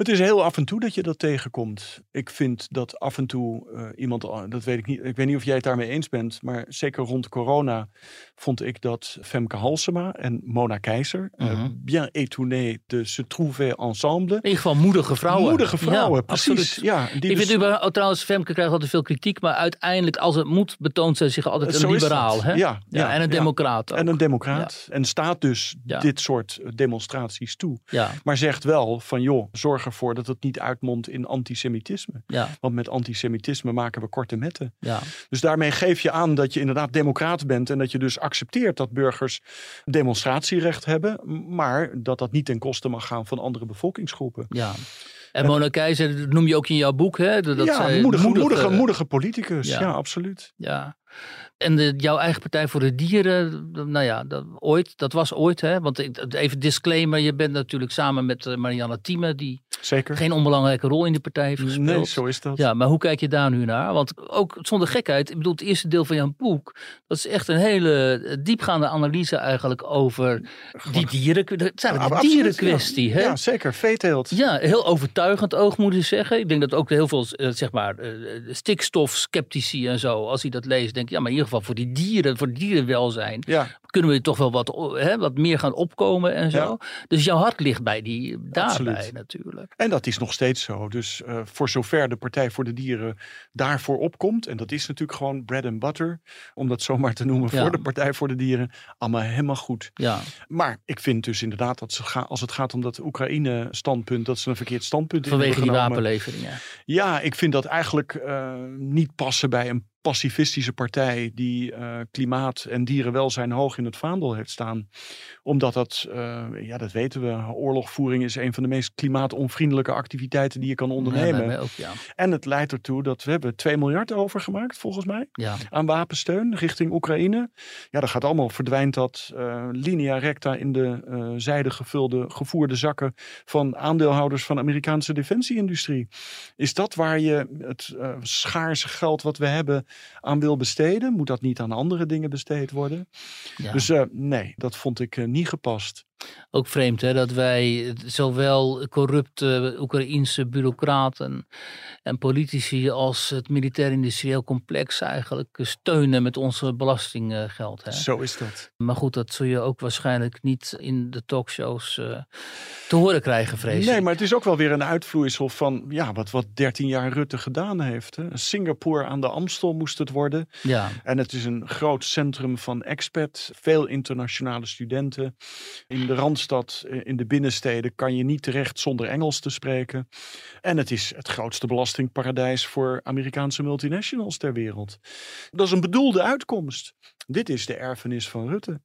Speaker 3: Het is heel af en toe dat je dat tegenkomt. Ik vind dat af en toe eh, iemand, dat weet ik niet, ik weet niet of jij het daarmee eens bent, maar zeker rond corona vond ik dat Femke Halsema en Mona Keizer, eh,
Speaker 2: Mhm.
Speaker 3: bien étonné de se trouver ensemble.
Speaker 2: In ieder geval moedige vrouwen.
Speaker 3: Moedige vrouwen,
Speaker 2: Ja,
Speaker 3: precies.
Speaker 2: absoluut.
Speaker 3: Ja, die
Speaker 2: ik
Speaker 3: dus-
Speaker 2: vind oh, trouwens, Femke krijgt altijd veel kritiek, maar uiteindelijk, als het moet, betoont zij zich altijd
Speaker 3: Zo
Speaker 2: een liberaal. Hè?
Speaker 3: Ja, ja,
Speaker 2: en een democraat ook.
Speaker 3: En een democraat. En staat dus dit soort demonstraties toe.
Speaker 2: Ja,
Speaker 3: Maar zegt wel van joh, zorg ervoor dat het niet uitmondt in antisemitisme.
Speaker 2: ja,
Speaker 3: Want met antisemitisme maken we korte metten.
Speaker 2: ja.
Speaker 3: Dus daarmee geef je aan dat je inderdaad democraat bent. En dat je dus accepteert dat burgers demonstratierecht hebben. Maar dat dat niet ten koste mag gaan van andere bevolkingsgroepen.
Speaker 2: ja. En Mona Keizer dat noem je ook in jouw boek, hè? Dat
Speaker 3: ja,
Speaker 2: zij
Speaker 3: moedige,
Speaker 2: moedige-
Speaker 3: moedige, moedige politicus.
Speaker 2: Ja.
Speaker 3: Ja, absoluut.
Speaker 2: Ja. En de, jouw eigen Partij voor de Dieren, nou ja, dat, ooit, dat was ooit, hè? Want ik, even disclaimer, je bent natuurlijk samen met eh, Marianne Thieme, die
Speaker 3: Zeker.
Speaker 2: geen onbelangrijke rol in de partij heeft gespeeld.
Speaker 3: nee, zo is dat.
Speaker 2: Ja, maar hoe kijk je daar nu naar? Want ook zonder gekheid, ik bedoel, het eerste deel van jouw boek, dat is echt een hele diepgaande analyse eigenlijk over die dieren. Het is
Speaker 3: Ja,
Speaker 2: een dierenkwestie,
Speaker 3: ja.
Speaker 2: hè?
Speaker 3: Ja, zeker. Veeteelt.
Speaker 2: Ja, heel overtuigend oog moet ik zeggen. Ik denk dat ook heel veel, eh, zeg maar, eh, stikstofsceptici en zo, als die dat lezen, denken, ja, maar in ieder geval voor die dieren, voor dierenwelzijn,
Speaker 3: Ja,
Speaker 2: kunnen we toch wel wat, hè, wat meer gaan opkomen en zo.
Speaker 3: Ja.
Speaker 2: Dus jouw hart ligt bij die, daarbij
Speaker 3: Absoluut.
Speaker 2: natuurlijk.
Speaker 3: En dat is nog steeds zo. Dus eh, voor zover de Partij voor de Dieren daarvoor opkomt. En dat is natuurlijk gewoon bread and butter. Om dat zomaar te noemen
Speaker 2: Ja.
Speaker 3: voor de Partij voor de Dieren. Allemaal helemaal goed.
Speaker 2: Ja,
Speaker 3: Maar ik vind dus inderdaad dat ze gaan, als het gaat om dat Oekraïne-standpunt. dat ze een verkeerd standpunt in
Speaker 2: vanwege
Speaker 3: hebben
Speaker 2: die
Speaker 3: genomen.
Speaker 2: wapenleveringen.
Speaker 3: Ja, ik vind dat eigenlijk eh, niet passen bij een pacifistische partij die eh, klimaat en dierenwelzijn hoog in het vaandel heeft staan. Omdat dat, eh, ja dat weten we, oorlogvoering is een van de meest klimaatonvriendelijke activiteiten die je kan ondernemen.
Speaker 2: ook, ja.
Speaker 3: En het leidt ertoe dat we hebben 2 miljard overgemaakt volgens mij
Speaker 2: ja.
Speaker 3: aan wapensteun richting Oekraïne. Ja, dat gaat allemaal, verdwijnt dat eh, linea recta in de zijde gevulde, gevoerde zakken van aandeelhouders van de Amerikaanse defensieindustrie. Is dat waar je het schaarse geld wat we hebben aan wil besteden? Moet dat niet aan andere dingen besteed worden?
Speaker 2: ja.
Speaker 3: Dus eh, nee, dat vond ik eh, niet gepast.
Speaker 2: Ook vreemd hè, dat wij zowel corrupte Oekraïense bureaucraten en politici als het militair-industrieel complex eigenlijk steunen met onze belastinggeld. Hè.
Speaker 3: Zo is dat.
Speaker 2: Maar goed, dat zul je ook waarschijnlijk niet in de talkshows eh, te horen krijgen, vrees
Speaker 3: Nee, maar het is ook wel weer een uitvloeisel van ja, wat, wat 13 jaar Rutte gedaan heeft. Hè. Singapore aan de Amstel moest het worden.
Speaker 2: Ja,
Speaker 3: En het is een groot centrum van expat, veel internationale studenten. In de Randstad, eh, in de binnensteden, kan je niet terecht zonder Engels te spreken. En het is het grootste belastingparadijs voor Amerikaanse multinationals ter wereld. Dat is een bedoelde uitkomst. Dit is de erfenis van Rutte.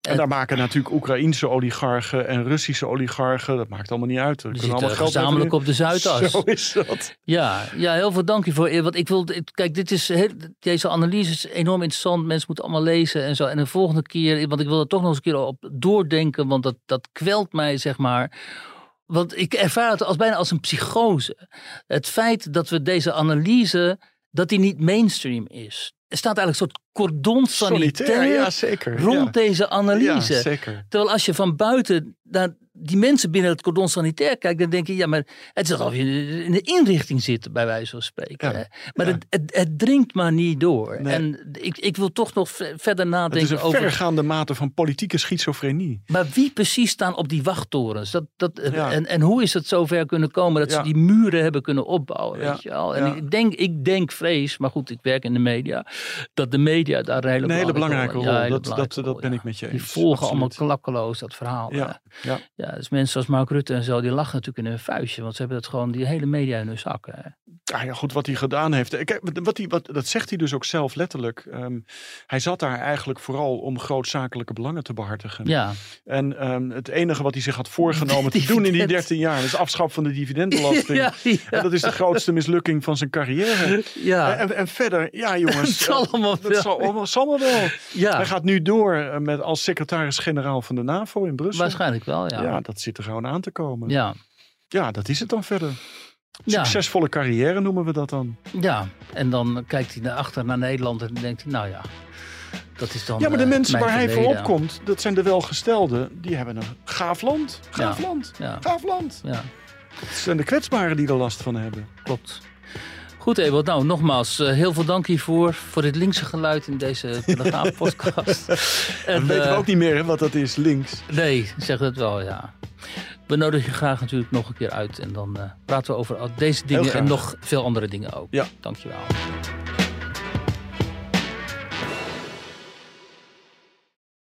Speaker 3: En daar maken natuurlijk Oekraïense oligarchen en Russische oligarchen, dat maakt allemaal niet uit. Er
Speaker 2: die
Speaker 3: kunnen allemaal
Speaker 2: zitten
Speaker 3: geld
Speaker 2: gezamenlijk op de Zuidas.
Speaker 3: Zo is dat.
Speaker 2: Ja, ja, heel veel dank je voor. Want ik wil, kijk, dit is, heel- deze analyse is enorm interessant. Mensen moeten allemaal lezen en zo. En de volgende keer, want ik wil er toch nog eens een keer op doordenken, want dat, dat kwelt mij, zeg maar. Want ik ervaar het als bijna als een psychose. Het feit dat we deze analyse, dat die niet mainstream is. Er staat eigenlijk een soort cordon sanitair
Speaker 3: ja, zeker.
Speaker 2: rond
Speaker 3: ja.
Speaker 2: deze analyse.
Speaker 3: Ja, zeker.
Speaker 2: Terwijl als je van buiten naar die mensen binnen het cordon sanitair kijkt, dan denk je, ja, maar het is alsof je in de inrichting zit, bij wijze van spreken.
Speaker 3: Ja,
Speaker 2: Maar
Speaker 3: ja.
Speaker 2: Het, het, het dringt maar niet door.
Speaker 3: Nee.
Speaker 2: En ik, ik wil toch nog ve- verder
Speaker 3: Het is
Speaker 2: nadenken
Speaker 3: een
Speaker 2: over.
Speaker 3: verregaande mate van politieke schizofrenie.
Speaker 2: Maar wie precies staan op die wachttorens? Dat, dat,
Speaker 3: Ja.
Speaker 2: en, en hoe is het zover kunnen komen dat ze die muren hebben kunnen opbouwen? Weet je wel? En ik, denk, ik denk, vrees, maar goed, ik werk in de media, dat de media daar een hele,
Speaker 3: Een hele belangrijke rol. Dat- dat- dat ben ik met je
Speaker 2: Die
Speaker 3: eens.
Speaker 2: volgen
Speaker 3: Absoluut.
Speaker 2: allemaal klakkeloos dat verhaal.
Speaker 3: Ja. Ja.
Speaker 2: Ja, dus mensen als Mark Rutte en zo, die lachen natuurlijk in hun vuistje. Want ze hebben dat gewoon, die hele media in hun zakken.
Speaker 3: Ah ja, goed, wat hij gedaan heeft. Kijk, wat hij, wat, dat zegt hij dus ook zelf letterlijk. Ehm, hij zat daar eigenlijk vooral om grootzakelijke belangen te behartigen.
Speaker 2: Ja,
Speaker 3: En ehm, het enige wat hij zich had voorgenomen te doen in die
Speaker 2: Dividend.
Speaker 3: 13 jaar is afschaf van de dividendbelasting.
Speaker 2: ja, ja.
Speaker 3: En dat is de grootste mislukking van zijn carrière.
Speaker 2: ja.
Speaker 3: En, en verder, ja jongens.
Speaker 2: Het zal
Speaker 3: eh,
Speaker 2: allemaal
Speaker 3: dat
Speaker 2: wel.
Speaker 3: zal, allemaal- zal allemaal wel.
Speaker 2: ja.
Speaker 3: Hij gaat nu door eh, met, als secretaris-generaal van de NAVO in Brussel.
Speaker 2: waarschijnlijk wel, ja.
Speaker 3: Ja. Dat zit er gewoon aan te komen. Ja,
Speaker 2: ja.
Speaker 3: dat is het dan verder.
Speaker 2: Ja.
Speaker 3: Succesvolle carrière noemen we dat dan.
Speaker 2: Ja, en dan kijkt hij naar achter naar Nederland en denkt hij, nou ja, dat is dan.
Speaker 3: Ja, maar de
Speaker 2: eh,
Speaker 3: mensen waar hij voor opkomt, dat zijn de welgestelden. Die hebben een gaaf land. Gaaf
Speaker 2: Ja.
Speaker 3: land.
Speaker 2: Ja.
Speaker 3: Gaaf land.
Speaker 2: Ja,
Speaker 3: Het zijn de kwetsbaren die er last van hebben.
Speaker 2: klopt. Goed, Ewald. Nou, nogmaals, eh, heel veel dank hiervoor. Voor dit linkse geluid in deze Telegraaf-podcast.
Speaker 3: En, we weten
Speaker 2: eh,
Speaker 3: ook niet meer hè, wat dat is, links.
Speaker 2: Nee, zeg het wel, ja. We nodigen je graag natuurlijk nog een keer uit. En dan eh, praten we over al deze dingen en nog veel andere dingen ook.
Speaker 3: Ja.
Speaker 2: Dankjewel.